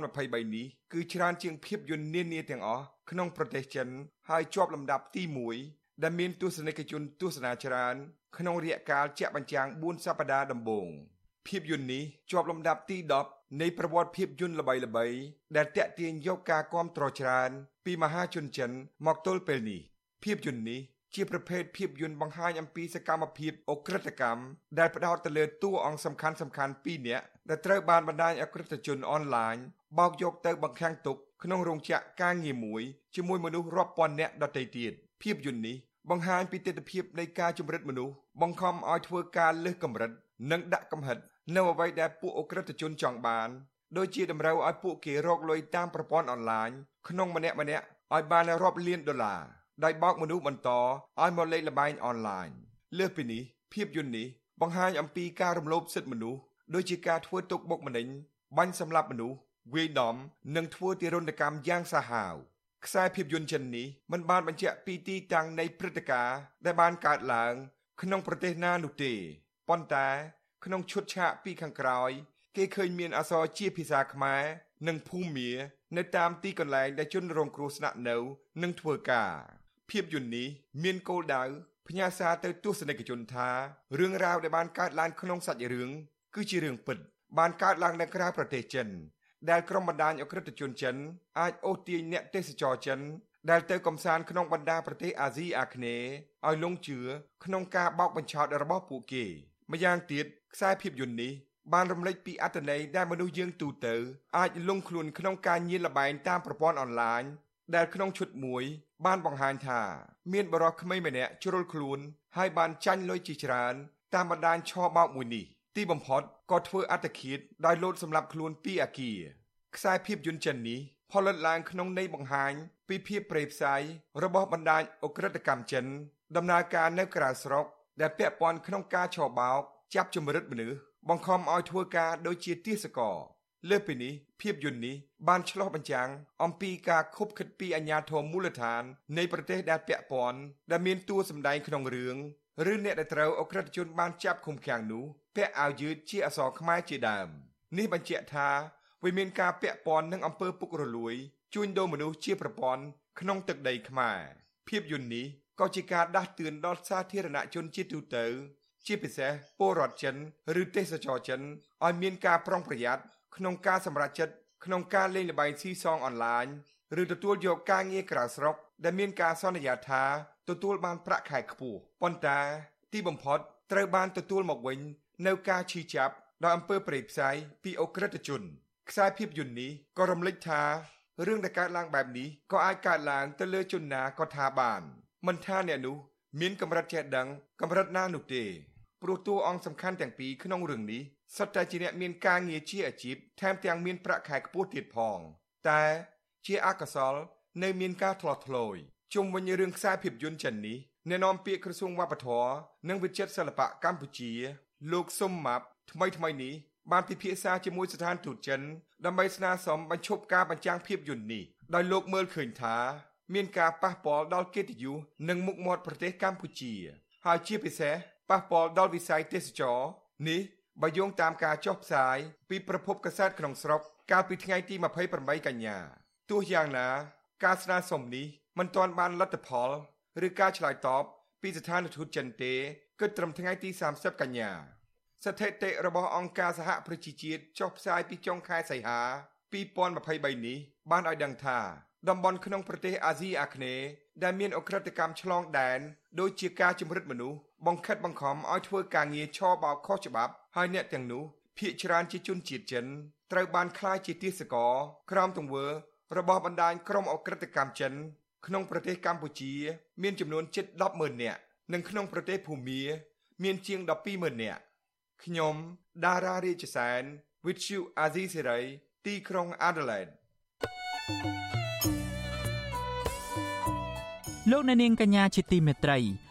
Speaker 7: 2023នេះគឺច្រើនជាងភាពយន្តនានាទាំងអស់ក្នុងប្រទេសចិនហើយជាប់លំដាប់ទី1ដែលមានទស្សនិកជនទស្សនាច្រើន ក្នុងរយៈកាលជាក់បញ្ចាំង4សប្តាហ៍ដំបូងភាពយន្តនេះជាប់លំដាប់ទី10នៃប្រវត្តិភាពយន្តល្បីៗដែលតាក់ទាញយកការគាំទ្រច្រើន ពីមហាជនចិនមកទល់ពេលនេះភាពយន្តនេះ ជាប្រភេទភាពយន្តបង្ហាញអំពីសកម្មភាពអក្រិតកម្មដែលផ្ដោតទៅលើតួអង្គសំខាន់សំខាន់ពីរនាក់ដែលត្រូវបានបណ្ដាញអក្រិតជនអនឡាញបោកយកទៅបង្ខាំងទុកក្នុងរោងចក្រការងារមួយជាមួយមនុស្សរាប់ពាន់នាក់ដទៃទៀតភាពយន្តនេះបង្ហាញពីទស្សនវិជ្ជានៃការជំរិតមនុស្សបង្ខំឲ្យធ្វើការលើសកម្រិត និងដាក់កំហិតនៅអ្វីដែលពួកអក្រិតជនចង់បានដោយជាតម្រូវឲ្យពួកគេរកលុយតាមប្រព័ន្ធអនឡាញក្នុងម្នាក់ម្នាក់ឲ្យបានរាប់លានដុល្លារ។ ដោយបោកមនុស្សបន្តឲ្យមកលេងល្បែងអនឡាញលើសពីនេះភាពយន្តនេះបង្ហាញអំពីការរំលោភសិទ្ធិមនុស្សដូចជាការធ្វើទុកបុកម្នេញបាញ់សម្លាប់មនុស្សវាយដំនិងធ្វើទារុណកម្មយ៉ាងសាហាវខ្សែភាពយន្តចិននេះមិនបានបញ្ជាក់ពីទីតាំងនៃព្រឹត្តិការណ៍ដែលបានកើតឡើង ក្នុងប្រទេសណានោះទេប៉ុន្តែក្នុងឈុតឆាកពីខាងក្រោយ គេឃើញមានអក្សរជាភាសាខ្មែរនិងភូមានៅតាមទីកន្លែងដែលជនរងគ្រោះស្នាក់នៅ និងធ្វើការ ភាពយន្តនេះមានគោលដៅផ្ញើសារទៅទស្សនិកជនថារឿងរ៉ាវដែលបានកើតឡើងក្នុងសាច់រឿងគឺជារឿងពិត បានកើតឡើងនៅក្រៅប្រទេសចិន ដែលក្រុមបណ្ដាញអក្រិតជនចិនអាចអូសទាញអ្នកទេសចរចិនដែលទៅកំសាន្តក្នុងបណ្ដាប្រទេសអាស៊ីអាគ្នេយ៍ឲ្យលងជឿក្នុងការបោកបញ្ឆោតរបស់ពួកគេម្យ៉ាងទៀតខ្សែភាពយន្តនេះបានរំលេចពីអត្តន័យដែលមនុស្សយើងទូទៅអាចលងខ្លួនក្នុងការញៀនលបែងតាមប្រព័ន្ធអនឡាញ ដែលក្នុងឈុតមួយ បានបង្ហាញថា មានបរិះក្មេងម្នាក់ជ្រុលខ្លួនហើយបានចាញ់លុយជាច្រើន តាមបណ្ដាញឆបោកមួយនេះទីបំផុតក៏ធ្វើអត្តឃាតដោយលោតសម្លាប់ខ្លួនពីអាគារខ្សែភាពយន្តចិននេះផលិតឡើងក្នុងន័យបង្ហាញពីភាពប្រេផ្សាយរបស់បណ្ដាញអ ுக ្រិតកម្មចិន ដំណើរការនៅក្រៅស្រុក ដែលពាក់ព័ន្ធក្នុងការឆបោកចាប់ជំរិតមនុស្សបង្ខំឲ្យធ្វើការដូចជាទាសករ លើសពីនេះភាពយន្តនេះបានឆ្លុះបញ្ចាំងអំពីការខົບខិតពីអាជ្ញាធរមូលដ្ឋាននៃប្រទេសដែលពាក់ព័ន្ធដែលមានតួសម្ដែងក្នុងរឿងឬអ្នកដែលត្រូវអក្រិតជនបានចាប់ឃុំឃាំងនោះពាក់អាវយឺតជាអក្សរខ្មែរជាដើមនេះបញ្ជាក់ថាវាមានការពាក់ព័ន្ធនឹងអំពើពុករលួយជួញដូរមនុស្សជាប្រព័ន្ធក្នុងទឹកដីខ្មែរភាពយន្តនេះក៏ជាការដាស់តឿនដល់សាធារណជនជាទូទៅ ជាពិសេសពលរដ្ឋចិន ឬទេសចរចិនឲ្យមានការប្រុងប្រយ័ត្ន ក្នុងការសម្រេចចិត្តក្នុងការលេងល្បែងស៊ីសងអនឡាញឬទទួលយកការងារក្រៅស្រុកដែលមានការសន្យាថាទទួលបានប្រាក់ខែខ្ពស់ប៉ុន្តែទីបំផុតត្រូវបានទទួលមកវិញនៅការឈឺចាប់ដោយអំពើប្រេយផ្សាយពីអ ுக ្រិតជនខ្សែភាពយន្តនេះក៏រំលេចថារឿងដែលកើតឡើងបែបនេះក៏អាចកើតឡើងទៅលើជនណាក៏ថាបានមិនថាអ្នកនោះមានកម្រិតចេះដឹងកម្រិតណានោះទេ ព្រោះតួអង្គសំខាន់ទាំងពីរក្នុងរឿងនេះសុទ្ធតែជាអ្នកមានការងារជាអាជីពថែមទាំងមានប្រាក់ខែខ្ពស់ទៀតផង តែជាអកុសល នៅមានការធ្លាស់ធ្លោយជុំវិញរឿងខ្សែភាពយន្តចិននេះអ្នកនាំពាក្យក្រសួងវប្បធម៌និងវិចិត្រសិល្បៈកម្ពុជា លោកសុំម៉ាប់ថ្មីថ្មីនេះបានពិភាក្សាជាមួយស្ថានទូតចិនដើម្បីស្នើសុំបញ្ឈប់ការបញ្ចាំងភាពយន្តនេះដោយលោកមើលឃើញថាមានការប៉ះពាល់ដល់កិត្តិយសនិងមុខមាត់ប្រទេសកម្ពុជា ហើយជាពិសេស ប៉ះពាល់ដល់វិស័យទេសចរនេះបើយោងតាមការចុះផ្សាយពីប្រភពកាសែតក្នុងស្រុកកាលពីថ្ងៃទី28កញ្ញាទោះយ៉ាងណាការស្នើសុំនេះមិនទាន់បានលទ្ធផលឬការឆ្លើយតបពីស្ថានទូតចិនទេគិតត្រឹមថ្ងៃទី30កញ្ញាស្ថិតិរបស់អង្គការសហប្រជាជាតិចុះផ្សាយពីចុងខែសីហា2023នេះបានឲ្យដឹងថាតំបន់ក្នុងប្រទេសអាស៊ីអាគ្នេយ៍ដែលមានអ ுக ្រិតកម្មឆ្លងដែនដូចជាការជំរិតមនុស្ស បង្ខិតបង្ខំឲ្យធ្វើការងារឆបោកខុសច្បាប់ហើយអ្នកទាំងនោះភ ieck ច្រើនជាជនជាតិចិនត្រូវបានក្លាយជាទាសករក្រោមទង្វើរបស់បណ្ដាញក្រុមអ ுக ្រិតកម្មចិន ក្នុងប្រទេសកម្ពុជា មានចំនួនជិត100,000នាក់និងក្នុងប្រទេសភូមាមានជាង120,000នាក់ខ្ញុំដារ៉ារាជសែន With you Azizi Serai ទីក្រុង Adelaide
Speaker 4: លោកអ្នកនាងកញ្ញាជាទីមេត្រី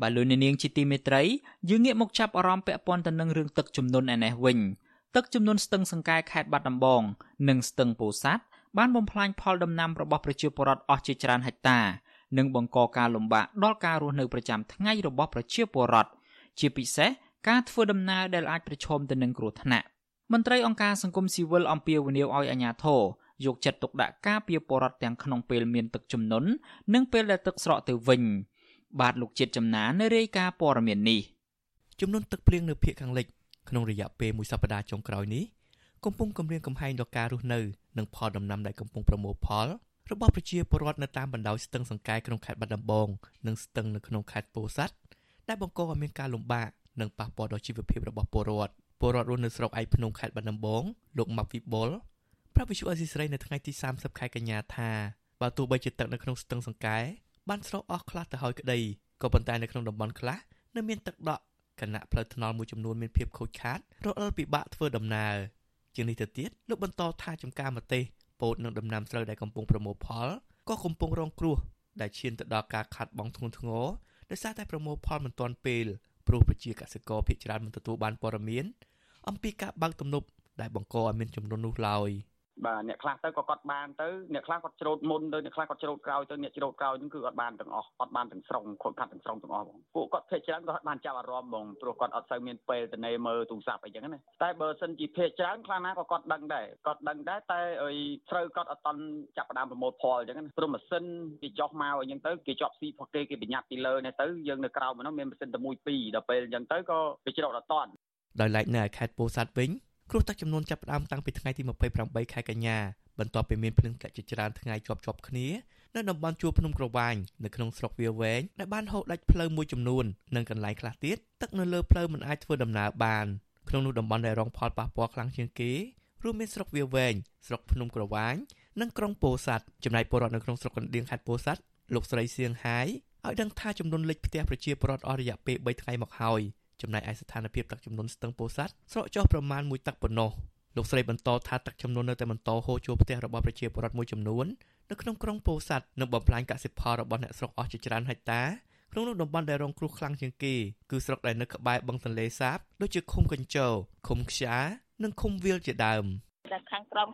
Speaker 4: បាទលោកនាងជាទីមេត្រីយើងងាកមកចាប់អារម្មណ៍ពាក់ព័ន្ធទៅនឹងរឿងទឹកជំនន់ឯនេះវិញទឹកជំនន់ស្ទឹងសង្កែខេត្តបាត់ដំបង និងស្ទឹងពោធិ៍សាត់បានបំផ្លាញផលដំណាំរបស់ប្រជាពលរដ្ឋអស់ជាច្រើនហិកតានិងបង្កការលំបាកដល់ការរស់នៅប្រចាំថ្ងៃរបស់ប្រជាពលរដ្ឋជាពិសេសការធ្វើដំណើរដែលអាចប្រឈមទៅនឹងគ្រោះថ្នាក់មន្ត្រីអង្គការសង្គមស៊ីវិលអំពាវនាវឲ្យអាជ្ញាធរយកចិត្តទុកដាក់ការពារពលរដ្ឋទាំងក្នុងពេលមានទឹកជំនន់និងពេលដែលទឹកស្រកទៅវិញ បាទលោកជាតិចំណាននៅរាយការណ៍ព័ត៌មាននេះ
Speaker 13: ចំនួនទឹកភ្លៀងនៅភូមិខាងលិចក្នុងរយៈពេលមួយសប្តាហ៍ចុងក្រោយនេះកំពុងគំរាមកំហែងដល់ការរស់នៅនិងផលដំណាំដែលកំពុងប្រមូលផលរបស់ប្រជាពលរដ្ឋនៅតាមបណ្ដោយស្ទឹងសង្កែក្នុងខេត្តបាត់ដំបងនិងស្ទឹងនៅក្នុងខេត្តពោធិ៍សាត់ដែលបង្កឲ្យមានការលំបាកនិងប៉ះពាល់ដល់ជីវភាពរបស់ពលរដ្ឋពលរដ្ឋរស់នៅស្រុកឯកភ្នំខេត្តបាត់ដំបងលោកម៉ាប់វិបុលប្រាប់វិសុអេស៊ីស្រីនៅថ្ងៃទី30ខែកញ្ញាថាបើទោះបីជាទឹកនៅក្នុងស្ទឹងសង្កែ បានស្រកអស់ខ្លះទៅហើយក្តីក៏ប៉ុន្តែនៅក្នុងតំបន់ខ្លះនៅមានទឹកដក់គណៈផ្លូវថ្នល់មួយចំនួនមានភាពខូចខាតរអិលពិបាកធ្វើដំណើរជាងនេះទៅទៀតលោកបន្តថាចំការម្ទេសពោតនិងដំណាំស្រូវដែលកំពុងប្រមូលផលក៏កំពុងរងគ្រោះដែលឈានទៅដល់ការខាត់បងធ្ងន់ធ្ងរដោយសារតែប្រមូលផលមិនទាន់ពេលព្រោះប្រជាកសិករភាគច្រើនមិនទទួលបានព័ត៌មានអំពីការបើកទំនប់ដែលបង្កឲ្យមានចំនួននោះឡើយ។
Speaker 14: បាទអ្នកខ្លះទៅក៏គាត់បានទៅអ្នកខ្លះគាត់ច្រូតមុនទៅអ្នកខ្លះគាត់ច្រូតក្រោយទៅអ្នកច្រូតក្រោយហ្នឹងគឺអត់បានទាំងអស់អត់បានទាំងស្រុងខូចខាត់ទាំងស្រុងទាំងអស់បងពួកគាត់ភ័យច្រើនក៏បានចាប់អារម្មណ៍បងព្រោះគាត់អត់សូវមានពេលទៅនេមើលទូរស័ព្ទអីចឹងណាតែបើសិនជាភ័យច្រើនខ្លះណាក៏គាត់ដឹងដែរគាត់ដឹងដែរតែអីត្រូវគាត់អត់តន់ចាប់ផ្ដើមប្រមូលផលចឹងណាព្រោះម៉ាស៊ីនគេចោះមកអញ្ចឹងទៅគេជាប់ស៊ីផុសគេគេបញ្ញត្តិពីលើនេះទៅយើងនៅក្រៅមកនោះមានម៉ាស៊ីនតែមួយពីរដល់ពេលអញ្ចឹងទៅក៏គេច្រូតអត់តន់
Speaker 13: ដោយឡែកនៅខេត្តពោធិ៍សាត់វិញ គ្រោះទឹកចំនួនចាប់ផ្ដើមតាំងពីថ្ងៃទី28ខែកញ្ញាបន្ទាប់ពីមានភ្លៀងធ្លាក់ជាច្រើនថ្ងៃជាប់ជាប់គ្នានៅតំបន់ជួរភ្នំក្រវាញនៅក្នុងស្រុកវាវែងដែលបានហូរដាច់ផ្លូវមួយចំនួននិងកន្លែងខ្លះទៀតទឹកនៅលើផ្លូវមិនអាចធ្វើដំណើរបានក្នុងនោះតំបន់ដែលរងផលប៉ះពាល់ខ្លាំងជាងគេរួមមានស្រុកវាវែងស្រុកភ្នំក្រវាញនិងក្រុងពោធិ៍សាត់ចំណែកពលរដ្ឋនៅក្នុងស្រុកកណ្ដៀងខេត្តពោធិ៍សាត់លោកស្រីសៀងហាយឲ្យដឹងថាចំនួនលិចផ្ទះប្រជាពលរដ្ឋអស់រយៈពេល3ថ្ងៃមកហើយ ចំណែកឯស្ថានភាពទឹកចំនួនស្ទឹងពោធិ៍សាត់ស្រកចុះប្រមាណ1ទឹកប៉ុណ្ណោះលោកស្រីបន្តថាទឹកចំនួននៅតែបន្តហូរចូលផ្ទះរបស់ប្រជាពលរដ្ឋមួយចំនួននៅក្នុងក្រុងពោធិ៍សាត់និងបំផ្លាញកសិផលរបស់អ្នកស្រុកអស់ជាច្រើនហិកតាក្នុងនោះតំបន់ដែលរងគ្រោះខ្លាំងជាងគេគឺស្រុកដែលនៅក្បែរបឹងទន្លេសាបដូចជាឃុំកញ្ជរឃុំខ្យានិងឃុំវាលជាដើម
Speaker 15: តែខាងក្រម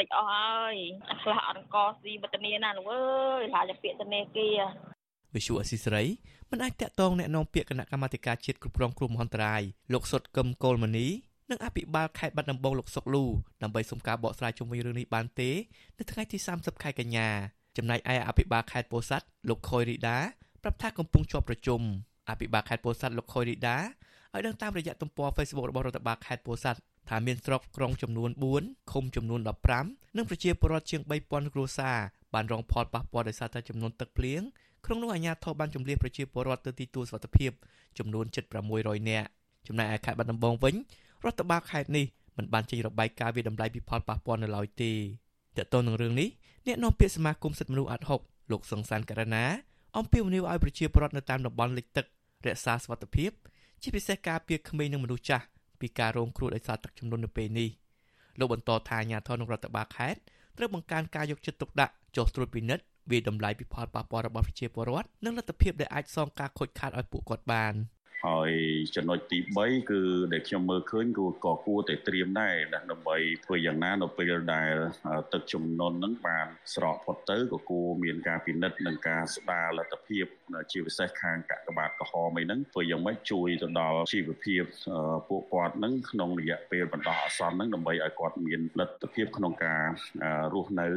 Speaker 15: លិចអស់ហើយខ្លះអត់កស៊ីបតនីណាលោកអើយឡាយពាក្យធនាគារ
Speaker 13: វិសុអស៊ីស្រីមិនអាចតាក់ទងแนะនាំពាក្យគណៈកម្មាធិការជាតិគ្រប់គ្រងគ្រោះមហន្តរាយលោកសុតកឹមកុលមនីនិងអភិបាលខេត្តបាត់ដំបងលោកសុកលូដើម្បីសុំការបកស្រាយជុំវិញរឿងនេះបានទេនៅថ្ងៃទី30ខែកញ្ញាចំណែកឯអភិបាលខេត្តពោធិ៍សាត់លោកខុយរីដាប្រាប់ថាកំពុងជាប់ប្រជុំអភិបាលខេត្តពោធិ៍សាត់លោកខុយរីដាឲ្យដឹងតាមរយៈទំព័រ Facebook របស់រដ្ឋបាលខេត្តពោធិ៍សាត់ថាមានស្រុកក្រុងចំនួន4ឃុំចំនួន15និងប្រជាពលរដ្ឋជាង3000គ្រួសារបានរងផលប៉ះពាល់ដោយសារតែចំនួនទឹកភ្លៀង ក្នុងនោះអាជ្ញាធរបានជំនះប្រជាពលរដ្ឋទៅទីទួលសុវត្ថិភាពចំនួន7600នាក់ចំណែកឯខេត្តបាត់ដំបងវិញរដ្ឋបាលខេត្តនេះមិនបានចេញរបាយការណ៍វិតម្លៃពីផលប៉ះពាល់នៅឡើយទេតើតើនឹងរឿងនេះអ្នកនាំពាក្យសមាគមសិទ្ធិមនុស្សអាត់ហុកលោកសង្សានករណាអំពាវនាវឲ្យប្រជាពលរដ្ឋនៅតាមតំបន់លិចទឹករក្សាសុវត្ថិភាព ជាពិសេសការពារក្មេងនិងមនុស្សចាស់ពីការរងគ្រោះដោយសារទឹកជំនន់នៅពេលនេះលោកបន្តថាអាញាធនក្នុងរដ្ឋបាលខេត្តត្រូវបង្កើនការយកចិត្តទុកដាក់ចុះត្រួតពិនិត្យ វាតម្លៃពីផលប៉ះពាល់របស់ប្រជាពលរដ្ឋនិងលទ្ធភាពដែលអាចសងការខូចខាតឲ្យពួកគាត់បាន។
Speaker 16: ហើយចំណុចទី3គឺដែលខ្ញុំមើលឃើញគឺក៏គួរតែត្រៀមដែរដើម្បីធ្វើយ៉ាងណានៅពេលដែលទឹកជំនន់ហ្នឹងបានស្រកផុតទៅក៏គួរមានការពិនិត្យនិងការស្ដារលទ្ធភាពជាពិសេសខាងកាកបាទក្រហមអីហ្នឹងធ្វើយ៉ាងម៉េចជួយទៅដល់ជីវភាពពួកគាត់ហ្នឹងក្នុងរយៈពេលបណ្ដោះអាសន្នហ្នឹងដើម្បីឲ្យគាត់មានលទ្ធភាពក្នុងការរស់នៅ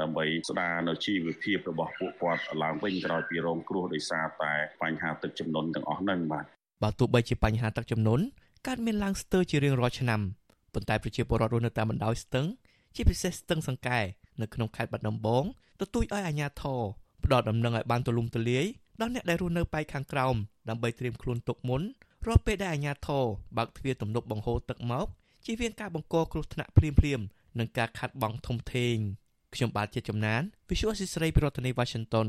Speaker 16: ដើម្បីស្ដារនៅជីវភាពរបស់ពួកគាត់ឡើងវិញក្រោយពីរងគ្រោះដោយសារតែបញ្ហាទឹកជំនន់ទាំងអស់ហ្នឹងបាទ
Speaker 13: បើទោះបីជាបញ្ហាទឹកជំនន់កើតមានឡើងស្ទើរជារៀងរាល់ឆ្នាំប៉ុន្តែប្រជាពលរដ្ឋរស់នៅតាមបណ្ដោយស្ទឹងជាពិសេសស្ទឹងសង្កែនៅក្នុងខេត្តបាត់ដំបងទទូចឲ្យអាជ្ញាធរផ្ដល់ដំណឹងឲ្យបានទូលំទូលាយដល់អ្នកដែលរស់នៅប៉ែកខាងក្រោមដើម្បីត្រៀមខ្លួនទុកមុនរាល់ពេលដែលអាជ្ញាធរបើកទ្វារទំនប់បង្ហូរទឹកមកជៀសវាងការបង្កគ្រោះថ្នាក់ភ្លាមៗនិងការខាត់បងធំធេងខ្ញុំបាទជាចំណាន Visual Assisray ពីរដ្ឋធានី Washington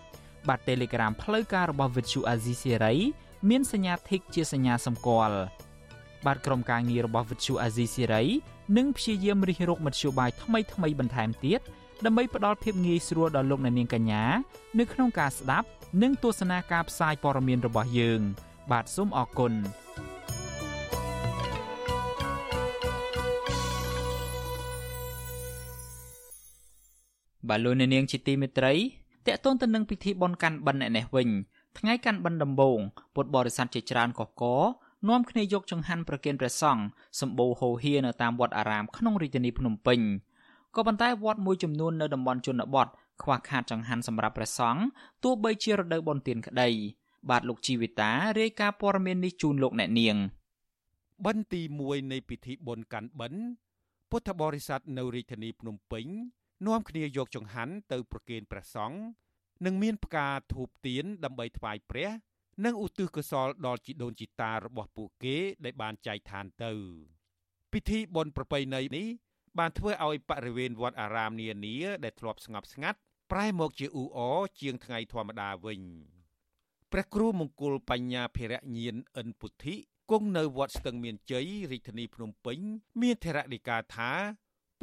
Speaker 4: បាទ Telegram ផ្លូវការរបស់ Vuthu Azizi Siri មានសញ្ញា Tick ជាសញ្ញាសម្គាល់បាទក្រុមការងាររបស់ Vuthu Azizi Siri នឹងព្យាយាមរិះរកមធ្យោបាយថ្មីថ្មីបន្ថែមទៀតដើម្បីផ្ដល់ភាពងាយស្រួលដល់លោកអ្នកនាងកញ្ញានៅក្នុងការស្ដាប់ និងទស្សនាការផ្សាយព័ត៌មានរបស់យើង បាទសូមអរគុណបាទលោកអ្នកនាងជាទីមេត្រី តកតងទៅនឹងពិធីបុណ្យកាន់បិណ្ឌនេះវិញថ្ងៃកាន់បិណ្ឌដំបូងពុទ្ធបរិស័ទជាច្រើនកកកនាំគ្នាយកចង្ហាន់ប្រគេនព្រះសង្ឃសម្បូរហូរហៀនៅតាមវត្តអារាមក្នុងរាជធានីភ្នំពេញក៏ប៉ុន្តែវត្តមួយចំនួននៅតំបន់ជនបទខ្វះខាតចង្ហាន់សម្រាប់ព្រះសង្ឃទោះបីជារដូវបុណ្យទានក្តីបាទលោកជីវិតារាយការណ៍ព័ត៌មាននេះជូនលោកអ្នកនាង
Speaker 17: បិណ្ឌទី1នៃពិធីបុណ្យកាន់បិណ្ឌពុទ្ធបរិស័ទនៅរាជធានីភ្នំពេញ នាំគ្នាយកចង្ហាន់ទៅប្រគេនព្រះសង្ឃនិងមានផ្កាធូបទៀនដើម្បីថ្វាយព្រះ និងឧទ្ទិសកុសលដល់ជីដូនជីតារបស់ពួកគេដែលបានចែកឋានទៅ ពិធីបុណ្យប្រពៃណីនេះបានធ្វើឲ្យបរិវេណវត្តអារាមនានាដែលធ្លាប់ស្ងប់ស្ងាត់ប្រែមកជាអ៊ូអរជាងថ្ងៃធម្មតាវិញព្រះគ្រូមង្គលបញ្ញាភិរញានអិនពុទ្ធិគង់នៅវត្តស្ទឹងមានជ័យរាជធានីភ្នំពេញ មានធរណីកាថា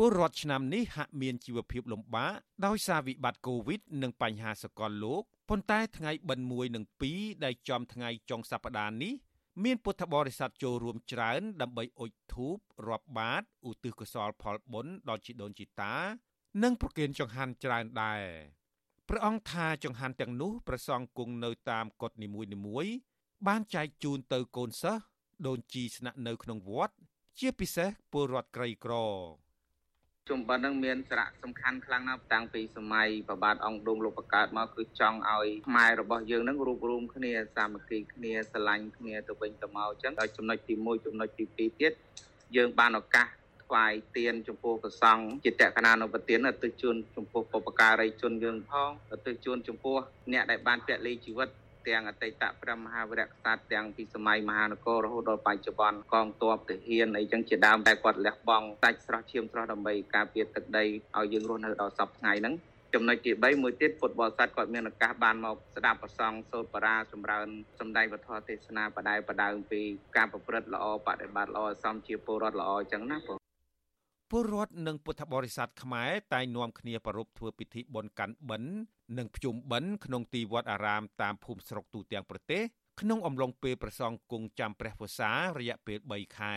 Speaker 17: ពលរដ្ឋឆ្នាំនេះហាក់មានជីវភាពលំបាកដោយសារវិបត្តិកូវីដនិងបញ្ហាសកលលោកប៉ុន្តែថ្ងៃបិណ្ឌ1និង2ដែលចំថ្ងៃចុងសប្តាហ៍នេះមានពុទ្ធបរិស័ទចូលរួមច្រើន ដើម្បីអុជធូបរាប់បាតឧទ្ទិសកុសលផលបុណ្យដល់ជីដូនជីតា និងប្រគេនចង្ហាន់ច្រើនដែរព្រះអង្គថាចង្ហាន់ទាំងនោះប្រសង់គង់នៅតាមកុដនីមួយៗបានចែកជូនទៅកូនសិស្សដូនជីស្នាក់នៅក្នុងវត្ត ជាពិសេសពលរដ្ឋក្រីក្រ
Speaker 18: ជុំបិណ្ឌនឹងមានសារៈសំខាន់ខ្លាំងណាស់តាំងពីសម័យប្របាទអង្គឌុងលោកបកើតមកគឺចង់ឲ្យខ្មែររបស់យើងនឹងរួបរวมគ្នាសាមគ្គីគ្នាស្រឡាញ់គ្នាទៅវិញទៅមកអញ្ចឹងដល់ចំណុចទី1ចំណុចទី2ទៀតយើងបានឱកាសថ្វាយទៀនចំពោះព្រះសង្ឃជាតក្កណានុប្រទានទៅជូនចំពោះបុព្វការីជនយើងផងទៅជូនចំពោះអ្នកដែលបានពលីជីវិត ទាំងអតីតព្រះមហាវីរក្សត្រទាំងពីសម័យមហានគររហូតដល់បច្ចុប្បន្នកងទ័ពទាហានអីចឹងជាដើមតែគាត់លះបង់សាច់ស្រស់ឈាមស្រស់ដើម្បីការពារទឹកដីឲ្យយើងរស់នៅដល់សពថ្ងៃហ្នឹងចំណុចទី3មួយទៀតពុទ្ធបរិស័ទគាត់មានឱកាសបានមកស្ដាប់ប្រសងសូត្របារាសម្រើនសម្ដែងវធទេសនាបដៅបដៅពីការប្រព្រឹត្តល្អបដិបត្តិល្អសំជាពលរដ្ឋល្អអញ្ចឹងណាបង
Speaker 17: ពលរដ្ឋនិងពុទ្ធបរិស័ទខ្មែរតែងនាំគ្នាប្រារព្ធធ្វើពិធីបុណ្យកាន់បិណ្ឌនិងភ្ជុំបិណ្ឌក្នុងទីវត្តអារាមតាមភូមិស្រុកទូទាំងប្រទេសក្នុងអំឡុងពេលប្រសងគង់ចាំព្រះវស្សារយៈពេល3ខែ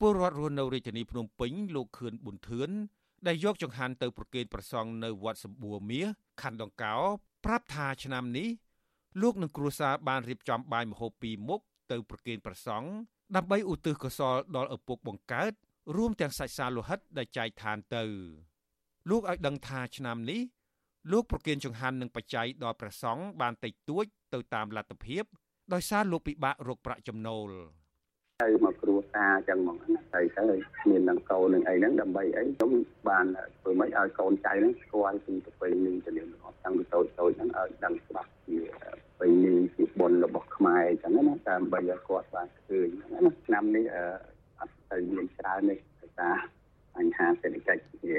Speaker 17: ពលរដ្ឋរស់នៅរាជធានីភ្នំពេញលោកខឿនប៊ុនធឿនដែលយកចង្ហាន់ទៅប្រគេនប្រសងនៅវត្តសម្បួរមាសខណ្ឌដង្កោ ប្រាប់ថាឆ្នាំនេះលោកនិងគ្រួសារបានរៀបចំបាយម្ហូបពីរមុខទៅប្រគេនប្រសងដើម្បីឧទ្ទិសកុសលដល់ឪពុកបង្កើត រួមទាំងសាច់សាលោហិតដែលចែកឋានទៅ លោកឲ្យដឹងថាឆ្នាំនេះលោកប្រគិនចង្ហាន់និងបច្ច័យដល់ព្រះសង្ឃបានតិចតួចទៅតាមលទ្ធភាពដោយសារលោកពិបាករកប្រាក់ចំណូល
Speaker 19: ទៅមកគ្រួសារអញ្ចឹងហ្មងណាទៅទៅមាននឹងកូននឹងអីហ្នឹងដើម្បីអីខ្ញុំបានធ្វើម៉េចឲ្យកូនចៅហ្នឹងស្គាល់ពីប្រពៃណីទៅនឹងរបស់តាំងពីតូចតូចហ្នឹងឲ្យដឹងច្បាស់ពីប្រពៃណីពីបុណ្យរបស់ខ្មែរអញ្ចឹងណាដើម្បីឲ្យគាត់បានឃើញណាឆ្នាំនេះ អត់ទៅមានច្រើននេះដោយសារបញ្ហាសេដ្ឋកិច្ចវា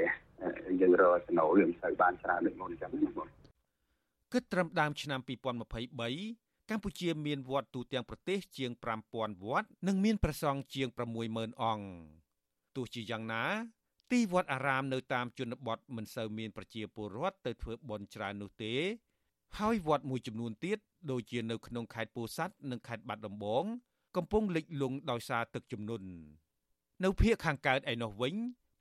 Speaker 19: យើងរកចំណូលមិនសូវបានច្រើនដូចមុនអញ្ចឹងណាបង
Speaker 17: គិតត្រឹមដើមឆ្នាំ2023កម្ពុជាមានវត្តទូទាំងប្រទេសជាង5000វត្តនិងមានព្រះសង្ឃជាង60000អង្គទោះជាយ៉ាងណា ទីវត្តអារាមនៅតាមជនបទមិនសូវមានប្រជាពលរដ្ឋទៅធ្វើបុណ្យច្រើននោះទេ ហើយវត្តមួយចំនួនទៀតដូចជានៅក្នុងខេត្តពោធិ៍សាត់និងខេត្តបាត់ដំបង កំពុងលិចលង់ដោយសារទឹកជំនន់នៅភូមិខាងកើតឯនោះវិញ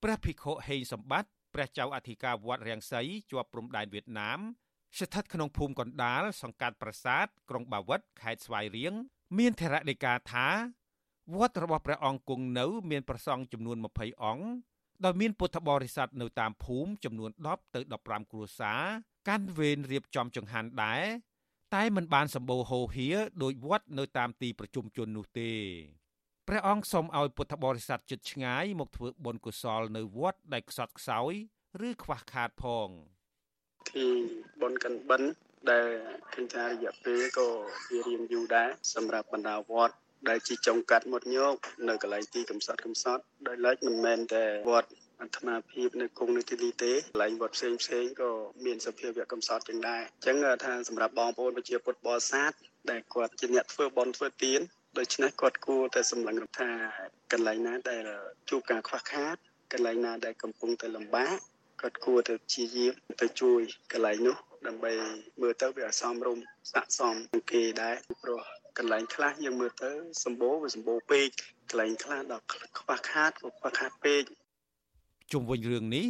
Speaker 17: ព្រះភិក្ខុហេងសម្បត្តិព្រះចៅអធិការវត្តរាំងសីជាប់ព្រំដែនវៀតណាមស្ថិតក្នុងភូមិកណ្ដាលសង្កាត់ប្រាសាទក្រុងបាវិតខេត្តស្វាយរៀងមានធរណីកាថាវត្តរបស់ព្រះអង្គគង់នៅ មានប្រសង់ចំនួន20អង្គដោយមានពុទ្ធបរិស័ទនៅតាមភូមិចំនួន10ទៅ15គ្រួសារកាន់វេនរៀបចំចង្ហាន់ដែរ តែមិនបានសម្បូរហូរហៀដោយវត្តនៅតាមទីប្រជុំជននោះទេព្រះអង្គសូមឲ្យពុទ្ធបរិស័ទជិតឆ្ងាយមកធ្វើបុណ្យកុសលនៅវត្តដែលខ្សត់ខ្សោយឬខ្វះខាតផង
Speaker 20: ទីបុណ្យកាន់បិណ្ឌដែលឃើញថារយៈពេលក៏វារៀងយូរដែរសម្រាប់បណ្ដាវត្ត ដែលជាចុងកាត់មុតញោកនៅកន្លែងទីកំសត់កំសត់ដោយឡែកមិនមែនតែវត្តអត្តមាភាពនៅគង់នៅទីនេះទេកន្លែងវត្តផ្សេងផ្សេងក៏មានសភាវៈកំសត់ចឹងដែរអញ្ចឹងថាសម្រាប់បងប្អូនប្រជាពុទ្ធបរិស័ទដែលគាត់ជាអ្នកធ្វើបន់ធ្វើទានដូច្នេះគាត់គួរតែសម្លឹងថាកន្លែងណាដែលជួបការខ្វះខាតកន្លែងណាដែលកំពុងតែលំបាកគាត់គួរទៅជាយាមទៅជួយកន្លែងនោះដើម្បីមើលទៅវាសមរម្យស័ក្តិសមនឹងគេដែរព្រោះ កន្លែងខ្លះយើងមើលទៅសម្បូរវាសម្បូរពេកកន្លែងខ្លះដល់ខ្វះខាតក៏ខ្វះខាតពេក
Speaker 17: ជុំវិញរឿងនេះ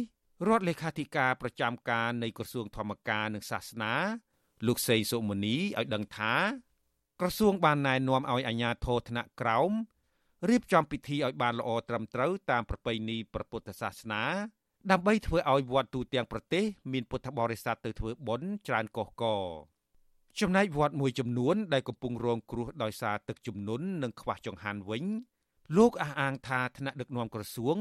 Speaker 17: រដ្ឋលេខាធិការប្រចាំការនៃក្រសួងធម្មការនិងសាសនា លោកសេងសុមនីឲ្យដឹងថាក្រសួងបានណែនាំឲ្យអាជ្ញាធរថ្នាក់ក្រោមរៀបចំពិធីឲ្យបានល្អត្រឹមត្រូវតាមប្រពៃណីព្រះពុទ្ធសាសនា ដើម្បីធ្វើឲ្យវត្តទូទាំងប្រទេស មានពុទ្ធបរិស័ទទៅធ្វើបុណ្យច្រើនកុះករ ចំណែកវត្តមួយចំនួនដែលកំពុងរងគ្រោះដោយសារទឹកជំនន់និងខ្វះចង្ហាន់វិញ លោកអះអាងថាថ្នាក់ដឹកនាំក្រសួង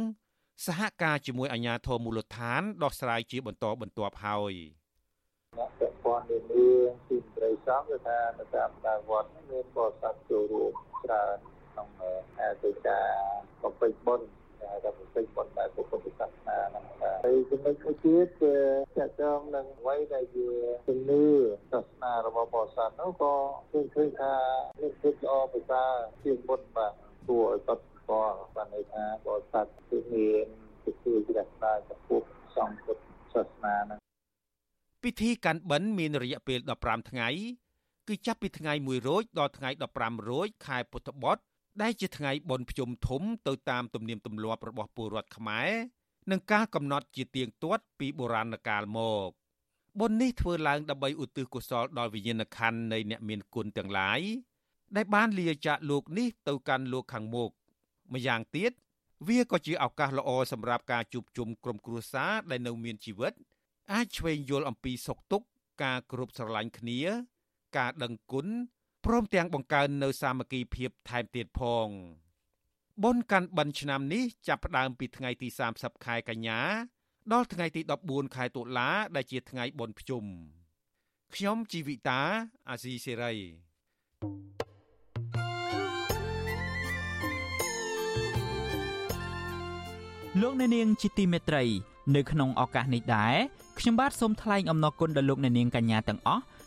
Speaker 17: សហការជាមួយអាជ្ញាធរមូលដ្ឋានដោះស្រាយជាបន្តបន្ទាប់ហើយ
Speaker 21: អ្នកពាក់ព័ន្ធនានាទីមន្ត្រីសង្ឃគឺថានៅតាមតាមវត្តមានបរិស័ទចូលរួមច្រើនក្នុងអាទិការបំពេញបុណ្យ ដែលបំពេញបុណ្យដែលពុទ្ធសាសនាហ្នឹងហើយចំណុចមួយទៀតគឺតកតងនឹងអ្វីដែលជាជំនឿសាសនារបស់បរិស័ទនោះក៏ឃើញឃើញថាមានភាពល្អប្រសើរជាងមុនបាទគួរឲ្យកត់ស្គាល់បានន័យថាបរិស័ទគឺមានពិធីជ្រះថ្លាចំពោះសង្ឃពុទ្ធសាសនាហ្នឹង
Speaker 17: ពិធីកាន់បិណ្ឌមានរយៈពេល15ថ្ងៃគឺចាប់ពីថ្ងៃ1រោចដល់ថ្ងៃ15រោចខែពុទ្ធបុត្រ ដែលជាថ្ងៃបុណ្យភ្ជុំធំទៅតាមទំនៀមទម្លាប់របស់ពលរដ្ឋខ្មែរនិងការកំណត់ជាទៀងទាត់ពីបុរាណកាលមកបុណ្យនេះធ្វើឡើងដើម្បីឧទ្ទិសកុសលដល់វិញ្ញាណក្ខន្ធនៃអ្នកមានគុណទាំងឡាយដែលបានលាចាកលោកនេះទៅកាន់លោកខាងមុខម្យ៉ាងទៀតវាក៏ជាឱកាសល្អសម្រាប់ការជួបជុំក្រុមគ្រួសារដែលនៅមានជីវិត អាចឆ្វេងយល់អំពីសុខទុក្ខការគ្រប់ស្រឡាញ់គ្នា ការដឹងគុណ ព្រមទាំងបង្កើននៅសាមគ្គីភាពថែមទៀតផងបុណ្យកាន់បិណ្ឌឆ្នាំនេះចាប់ផ្ដើមពីថ្ងៃទី30ខែកញ្ញា ដល់ថ្ងៃទី14ខែតុលា ដែលជាថ្ងៃបុណ្យភ្ជុំខ្ញុំជីវិតាអាស៊ីសេរី
Speaker 4: លោកអ្នកនាងជាទីមេត្រី នៅក្នុងឱកាសនេះដែរខ្ញុំបាទសូមថ្លែងអំណរគុណដល់លោកអ្នកនាងកញ្ញាទាំងអស់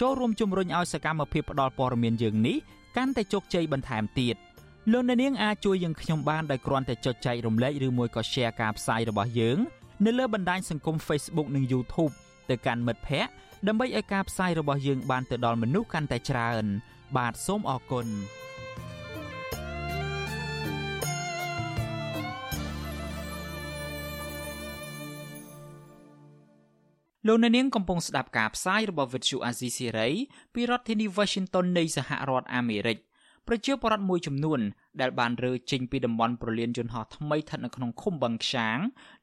Speaker 4: ចូលរួមជំរុញឲ្យសកម្មភាពផ្តល់ព័ត៌មានយើងនេះកាន់តែជោគជ័យបន្ថែមទៀតលោកអ្នកនាងអាចជួយយើងខ្ញុំបានដោយគ្រាន់តែចុចចែករំលែកឬមួយក៏ Share ការផ្សាយរបស់យើងនៅលើបណ្ដាញសង្គម Facebook និង YouTube ទៅកាន់មិត្តភ័ក្តិដើម្បីឲ្យការផ្សាយរបស់យើងបានទៅដល់មនុស្សកាន់តែច្រើន បាទសូមអរគុណ លោកអ្នកនាងកំពុងស្ដាប់ការផ្សាយរបស់ Vuthu Azizi Serai ពីរដ្ឋធានី Washington នៃសហរដ្ឋអាមេរិកប្រជាពលរដ្ឋមួយចំនួន ដែលបានរើចេញពីតំបន់ប្រលានយន្តហោះថ្មីស្ថិតនៅក្នុងឃុំបឹងខ្យាង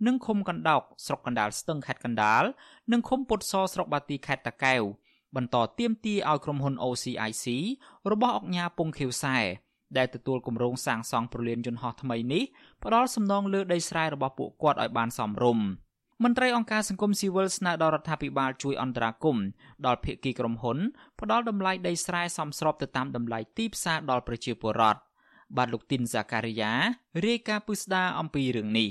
Speaker 4: និងឃុំកណ្ដោកស្រុកកណ្ដាលស្ទឹងខេត្តកណ្ដាលនិងឃុំពុតសស្រុកបាទីខេត្តតាកែវបន្តទៀមទីឲ្យក្រុមហ៊ុន OCIC របស់អង្គការពងខៀវសែដែលទទួលគម្រោងសាងសង់ប្រលានយន្តហោះថ្មីនេះផ្ដល់សំណងលើដីស្រែរបស់ពួកគាត់ឲ្យបានសមរម្យ។ មន្ត្រីអង្គការសង្គមស៊ីវិលស្នើដល់រដ្ឋាភិបាលជួយអន្តរាគមន៍ដល់ភាគីក្រុមហ៊ុនផ្ដល់តម្លៃដីស្រែសមស្របទៅតាមតម្លៃទីផ្សារដល់ប្រជាពលរដ្ឋបាទលោកទីនសាការីយ៉ារាយការណ៍ពុស្ដាអំពីរឿងនេះ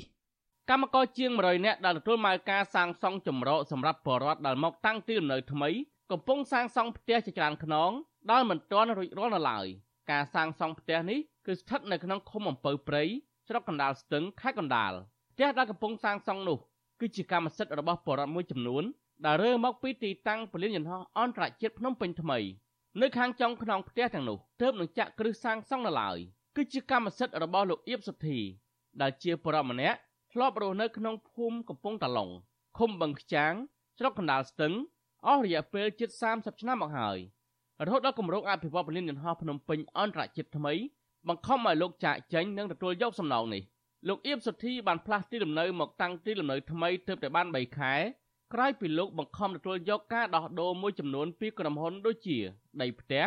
Speaker 22: កម្មករជាង100នាក់ដែលទទួលមកការសាងសង់ចម្រោកសម្រាប់បរិវត្តដែលមកតាំងទីលំនៅថ្មីកំពុងសាងសង់ផ្ទះជាច្រើនខ្នងដែលមិនទាន់រួចរាល់នៅឡើយការសាងសង់ផ្ទះនេះគឺស្ថិតនៅក្នុងឃុំអំពៅព្រៃស្រុកកណ្ដាលស្ទឹងខេត្តកណ្ដាលផ្ទះដែលកំពុងសាងសង់នោះ គឺជាកម្មសិទ្ធិរបស់បរិវត្តមួយចំនួនដែលរើមកពីទីតាំងពលានយន្តហោះអន្តរជាតិភ្នំពេញថ្មីនៅខាងចុងខ្នងផ្ទះទាំងនោះទើបនឹងចាក់គ្រឹះសាងសង់នៅឡើយគឺជាកម្មសិទ្ធិរបស់លោកអៀបសុធី ដែលជាបរិវត្តម្នាក់ធ្លាប់រស់នៅក្នុងភូមិកំពង់តាឡុងឃុំបឹងខ្ចាងស្រុកកណ្ដាលស្ទឹងអស់រយៈពេលជិត30ឆ្នាំមកហើយរហូតដល់គម្រោងអភិវឌ្ឍពលានយន្តហោះភ្នំពេញអន្តរជាតិថ្មីបង្ខំឲ្យលោកចាក់ចេញនិងទទួលយកសំណងនេះ លោកអៀបសុធីបានផ្លាស់ទីលំនៅមកតាំងទីលំនៅថ្មីទើបតែបាន3ខែក្រោយពីលោកបង្ខំទទួលយកការដោះដូរមួយចំនួនពីក្រុមហ៊ុនដូចជា ដីផ្ទះ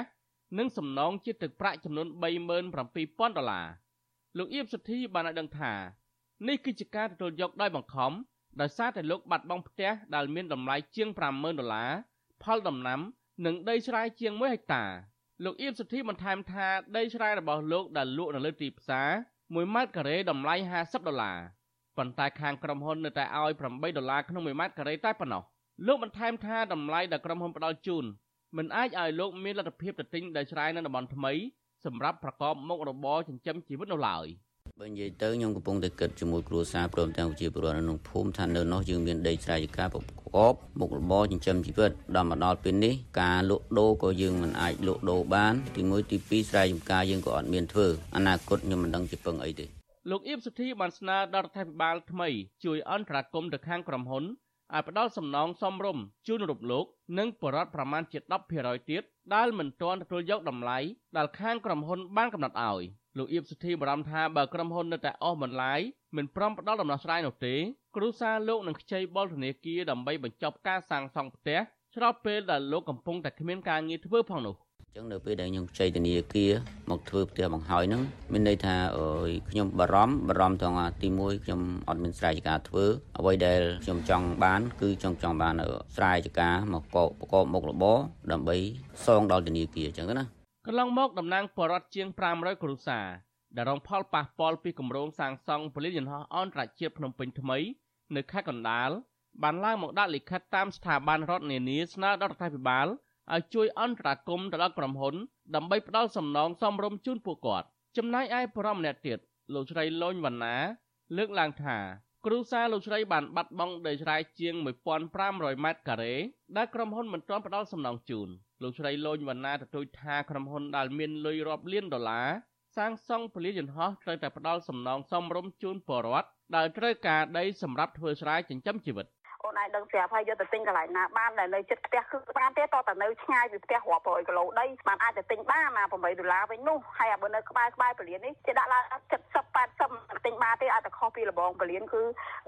Speaker 22: និងសំណងជាទឹកប្រាក់ចំនួន37000ដុល្លារលោកអៀបសុធីបានឲ្យដឹងថានេះគឺជាការទទួលយកដោយបង្ខំដោយសារតែលោកបាត់បង់ផ្ទះដែលមានតម្លៃជាង50000ដុល្លារផលដំណាំ និងដីស្រែជាង1ហិកតាលោកអៀបសុធីបន្ថែមថាដីស្រែរបស់លោកដែលលក់នៅលើទីផ្សារ 1ម៉ែត្រការ៉េតម្លៃ50ដុល្លារប៉ុន្តែខាងក្រុមហ៊ុននៅតែឲ្យ8ដុល្លារក្នុង1ម៉ែត្រការ៉េតែប៉ុណ្ណោះលោកបន្ថែមថាតម្លៃដែលក្រុមហ៊ុនផ្ដល់ជូនមិនអាចឲ្យលោកមានលទ្ធភាពទៅទិញដីស្រែនៅតំបន់ថ្មីសម្រាប់ប្រកបមុខរបរចិញ្ចឹមជីវិតនោះឡើយ។
Speaker 23: បើនិយាយទៅខ្ញុំកំពុងតែគិតជាមួយគ្រួសារព្រមទាំងប្រជាពលរដ្ឋនៅក្នុងភូមិថានៅនោះយើងមានដីស្រែចម្ការប្រកបមុខរបរចិញ្ចឹមជីវិតដល់មកដល់ពេលនេះការលក់ដូរក៏យើងមិនអាចលក់ដូរបានទីមួយទីពីរស្រែចម្ការយើងក៏អត់មានធ្វើអនាគតខ្ញុំមិនដឹងជាពឹងអីទេ
Speaker 22: លោកអៀបសុធីបានស្នើដល់រដ្ឋាភិបាលថ្មីជួយអន្តរាគមន៍ទៅខាងក្រុមហ៊ុនឲ្យផ្ដល់សំណងសមរម្យជូនរូបលោកនិងបរិវត្តប្រមាណជា10%ទៀតដែលមិនទាន់ទទួលយកតម្លៃដែលខាងក្រុមហ៊ុនបានកំណត់ឲ្យ លោកអៀបសុធីបារម្ភថាបើក្រុមហ៊ុននៅតែអស់បន្លាយមិនព្រមផ្ដល់ដំណោះស្រាយនោះទេគ្រូសាលោកនឹងខ្ចីបុលធនាគារដើម្បីបញ្ចប់ការសាងសង់ផ្ទះស្របពេលដែលលោកកំពុងតែគ្មានការងារធ្វើផងនោះ
Speaker 23: អញ្ចឹងនៅពេលដែលខ្ញុំខ្ចីធនាគារមកធ្វើផ្ទះបង្ហើយហ្នឹងមានន័យថាខ្ញុំបារម្ភបារម្ភទាំងទី1ខ្ញុំអត់មានស្រែចម្ការធ្វើអ្វីដែលខ្ញុំចង់បាន គឺចង់ចង់បានស្រែចម្ការមកកបកបមុខរបរដើម្បីសងដល់ធនាគារអញ្ចឹងណា
Speaker 22: កន្លងមកតំណាងបរដ្ឋជាង500គ្រួសារដែលរងផលប៉ះពាល់ពីគម្រោងសាងសង់ពលានយន្តហោះអន្តរជាតិភ្នំពេញថ្មី នៅខេត្តកណ្ដាលបានឡើងមកដាក់លិខិតតាមស្ថាប័នរដ្ឋនានាស្នើដល់រដ្ឋាភិបាលឲ្យជួយអន្តរាគមន៍ទៅដល់ក្រុមហ៊ុនដើម្បីផ្ដល់សំណងសមរម្យជូនពួកគាត់ចំណែកឯបរិមម្នាក់ទៀតលោកស្រីលូនវណ្ណា លើកឡើងថា គ្រូសាលោកស្រីបានបាត់បង់ដីស្រែជាង1500ម៉ែត្រការ៉េដែលក្រុមហ៊ុនមិនទាន់ផ្ដល់សំណងជូន លោកស្រីលូនវណ្ណាទទូចថាក្រុមហ៊ុនដែលមានលុយរាប់លានដុល្លារសាងសង់ពលានយន្តហោះត្រូវតែផ្ដល់សំណងសមរម្យជូនពលរដ្ឋដែលត្រូវការដីសម្រាប់ធ្វើស្រែចិញ្ចឹមជីវិត
Speaker 24: អូនឯងដឹងស្រាប់ហើយយកទៅទិញកន្លែងណាបានដែលនៅជិតផ្ទះគឺបានទេតតែនៅឆ្ងាយពីផ្ទះរាប់រយគីឡូដីបានអាចទៅទិញបានណា8ដុល្លារវិញនោះហើយបើនៅក្បែរក្បែរពលាននេះគេដាក់ឡើង70 80ទិញបានទេអាចតែខុសពីលបងពលានគឺ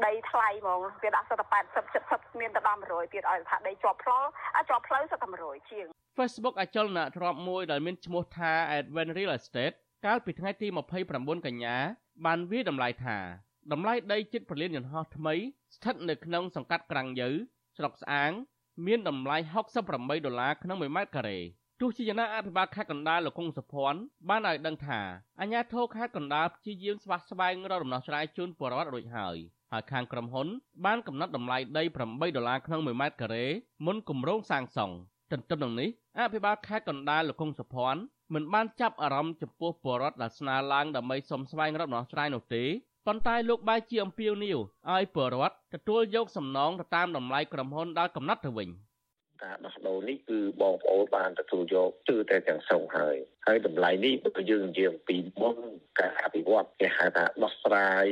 Speaker 24: ដីថ្លៃហ្មងគេដាក់សិតតែ80 70មានតែដល់100ទៀតឲ្យថាដីជាប់ផ្លូវអាចជាប់ផ្លូវសិតតែ100ជាង
Speaker 22: Facebook អចលនៈទ្របមួយដែលមានឈ្មោះថា Advent Real Estate កាលពីថ្ងៃទី29កញ្ញាបានវាតម្លៃថាតម្លៃដីជិតពលានយន្តហោះថ្មីស្ថិតនៅក្នុងសង្កាត់ក្រាំងយើស្រុកស្អាង មានតម្លៃ68ដុល្លារក្នុង1ម៉ែត្រការ៉េទោះជាយ៉ាងណាអភិបាលខេត្តកណ្ដាលលោកកុងសុភ័ណ្ឌបានឲ្យដឹងថាអាជ្ញាធរខេត្តកណ្ដាលព្យាយាមស្វាស្វែងរកដំណោះស្រាយជូនពលរដ្ឋរួចហើយហើយខាងក្រុមហ៊ុនបានកំណត់តម្លៃដី8ដុល្លារក្នុង1ម៉ែត្រការ៉េមុនគម្រោងសាងសង់ទន្ទឹមនឹងនេះ អភិបាលខេត្តកណ្ដាលលោកកុងសុភ័ណ្ឌមិនបានចាប់អារម្មណ៍ចំពោះពលរដ្ឋដែលស្នើឡើងដើម្បីសុំស្វែងរកដំណោះស្រាយនោះទេប៉ុន្តែលោកបែរជាអំពាវនាវឲ្យពលរដ្ឋទទួលយកសំណងទៅតាមតម្លៃក្រុមហ៊ុនដែលកំណត់ទៅវិញ
Speaker 25: ការដោះដូរនេះគឺបងប្អូនបានទទួលយកគឺតែទាំងស្រុងហើយហើយតម្លៃនេះបើយើងនិយាយអំពីមុនការអភិវឌ្ឍគេហៅថាដោះស្រាយ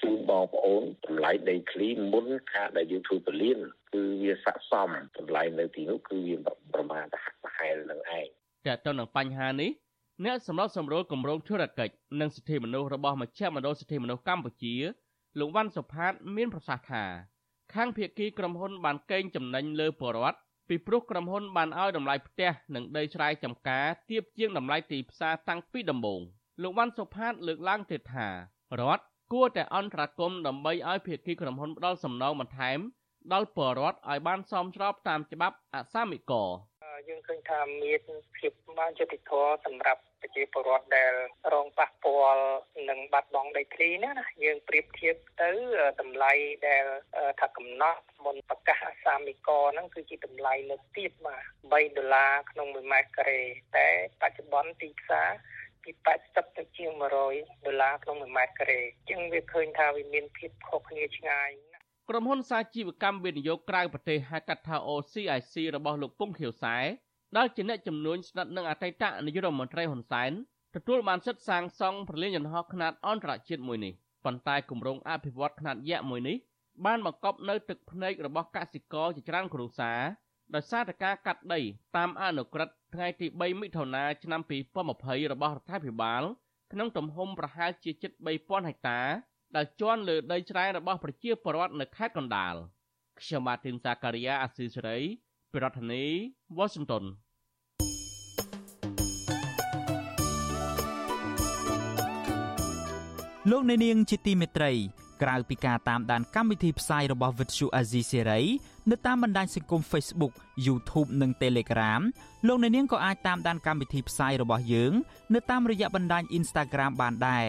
Speaker 25: ជូនបងប្អូនតម្លៃដីធ្លីមុនការដែលយើងធ្វើពលាន គឺវាស័ក្តិសមតម្លៃនៅទីនោះគឺវាប្រមាណតែហាក់ប្រហែលនឹងឯង
Speaker 22: តែទៅនឹងបញ្ហានេះអ្នកសម្របសម្រួលគម្រោងធុរកិច្ចនិងសិទ្ធិមនុស្សរបស់មជ្ឈមណ្ឌលសិទ្ធិមនុស្សកម្ពុជាលោកវ៉ាន់សុផាត មានប្រសាសន៍ថាខាងភៀកគីក្រុមហ៊ុនបានកេងចំណេញលើពលរដ្ឋពីព្រោះក្រុមហ៊ុនបានឲ្យតម្លៃផ្ទះនិងដីស្រែចម្ការទាបជាងតម្លៃទីផ្សារតាំងពីដំបូងលោកវ៉ាន់សុផាត លើកឡើងទៀតថារដ្ឋគួរតែអន្តរាគមន៍ដើម្បីឲ្យភៀកគីក្រុមហ៊ុនផ្ដល់សំណងបន្ថែម ដល់ពលរដ្ឋឲ្យបានសមស្របតាមច្បាប់អសាមិក
Speaker 26: យើងឃើញថាមានភាពបានយុត្តិធម៌សម្រាប់ប្រជាពលរដ្ឋដែលរងប៉ះពាល់នឹងបាត់បង់ដីធ្លីណាណាយើងប្រៀបធៀបទៅតម្លៃដែលថាកំណត់មុនប្រកាសអាសាមីកហ្នឹងគឺជាតម្លៃលើកទៀតបាទ3ដុល្លារក្នុង1ម៉ែត្រការ៉េតែបច្ចុប្បន្នទីផ្សារពី80ទៅជាង100ដុល្លារក្នុង1ម៉ែត្រការ៉េអញ្ចឹងវាឃើញថាវាមានភាពខុសគ្នាឆ្ងាយ
Speaker 22: ក្រុមហ៊ុនសាជីវកម្មវិនិយោគក្រៅប្រទេសហៅកាត់ថា OCIC របស់លោកពុងខៀវសែដែលជាអ្នកជំនួញស្និទ្ធនឹងអតីតនាយករដ្ឋមន្ត្រីហ៊ុនសែនទទួលបានសិទ្ធិសាងសង់ប្រលានយន្តហោះខ្នាតអន្តរជាតិមួយនេះប៉ុន្តែគម្រោងអភិវឌ្ឍខ្នាតយក្សមួយនេះបានបង្កប់នៅទឹកភ្នែករបស់កសិករជាច្រើនគ្រួសារដោយសារតែការកាត់ដីតាមអនុក្រឹត្យថ្ងៃទី3មិថុនាឆ្នាំ2020របស់រដ្ឋាភិបាលក្នុងទំហំប្រហែលជាជិត3000ហិកតា ដែលជន់លើដីច្រែងរបស់ប្រជាពលរដ្ឋនៅខេត្តកណ្ដាលខ្ញុំបាទទីនសាការីយ៉ាអាស៊ីសេរីពីរដ្ឋធានី Washington
Speaker 4: លោកអ្នកនាងជាទីមេត្រីក្រៅពីការតាមដានកម្មវិធីផ្សាយរបស់ Vuthu Azizi Serai នៅតាមបណ្ដាញសង្គម Facebook YouTube និង Telegram លោកអ្នកនាងក៏អាចតាមដានកម្មវិធីផ្សាយរបស់យើង នៅតាមរយៈបណ្ដាញ Instagram បានដែរ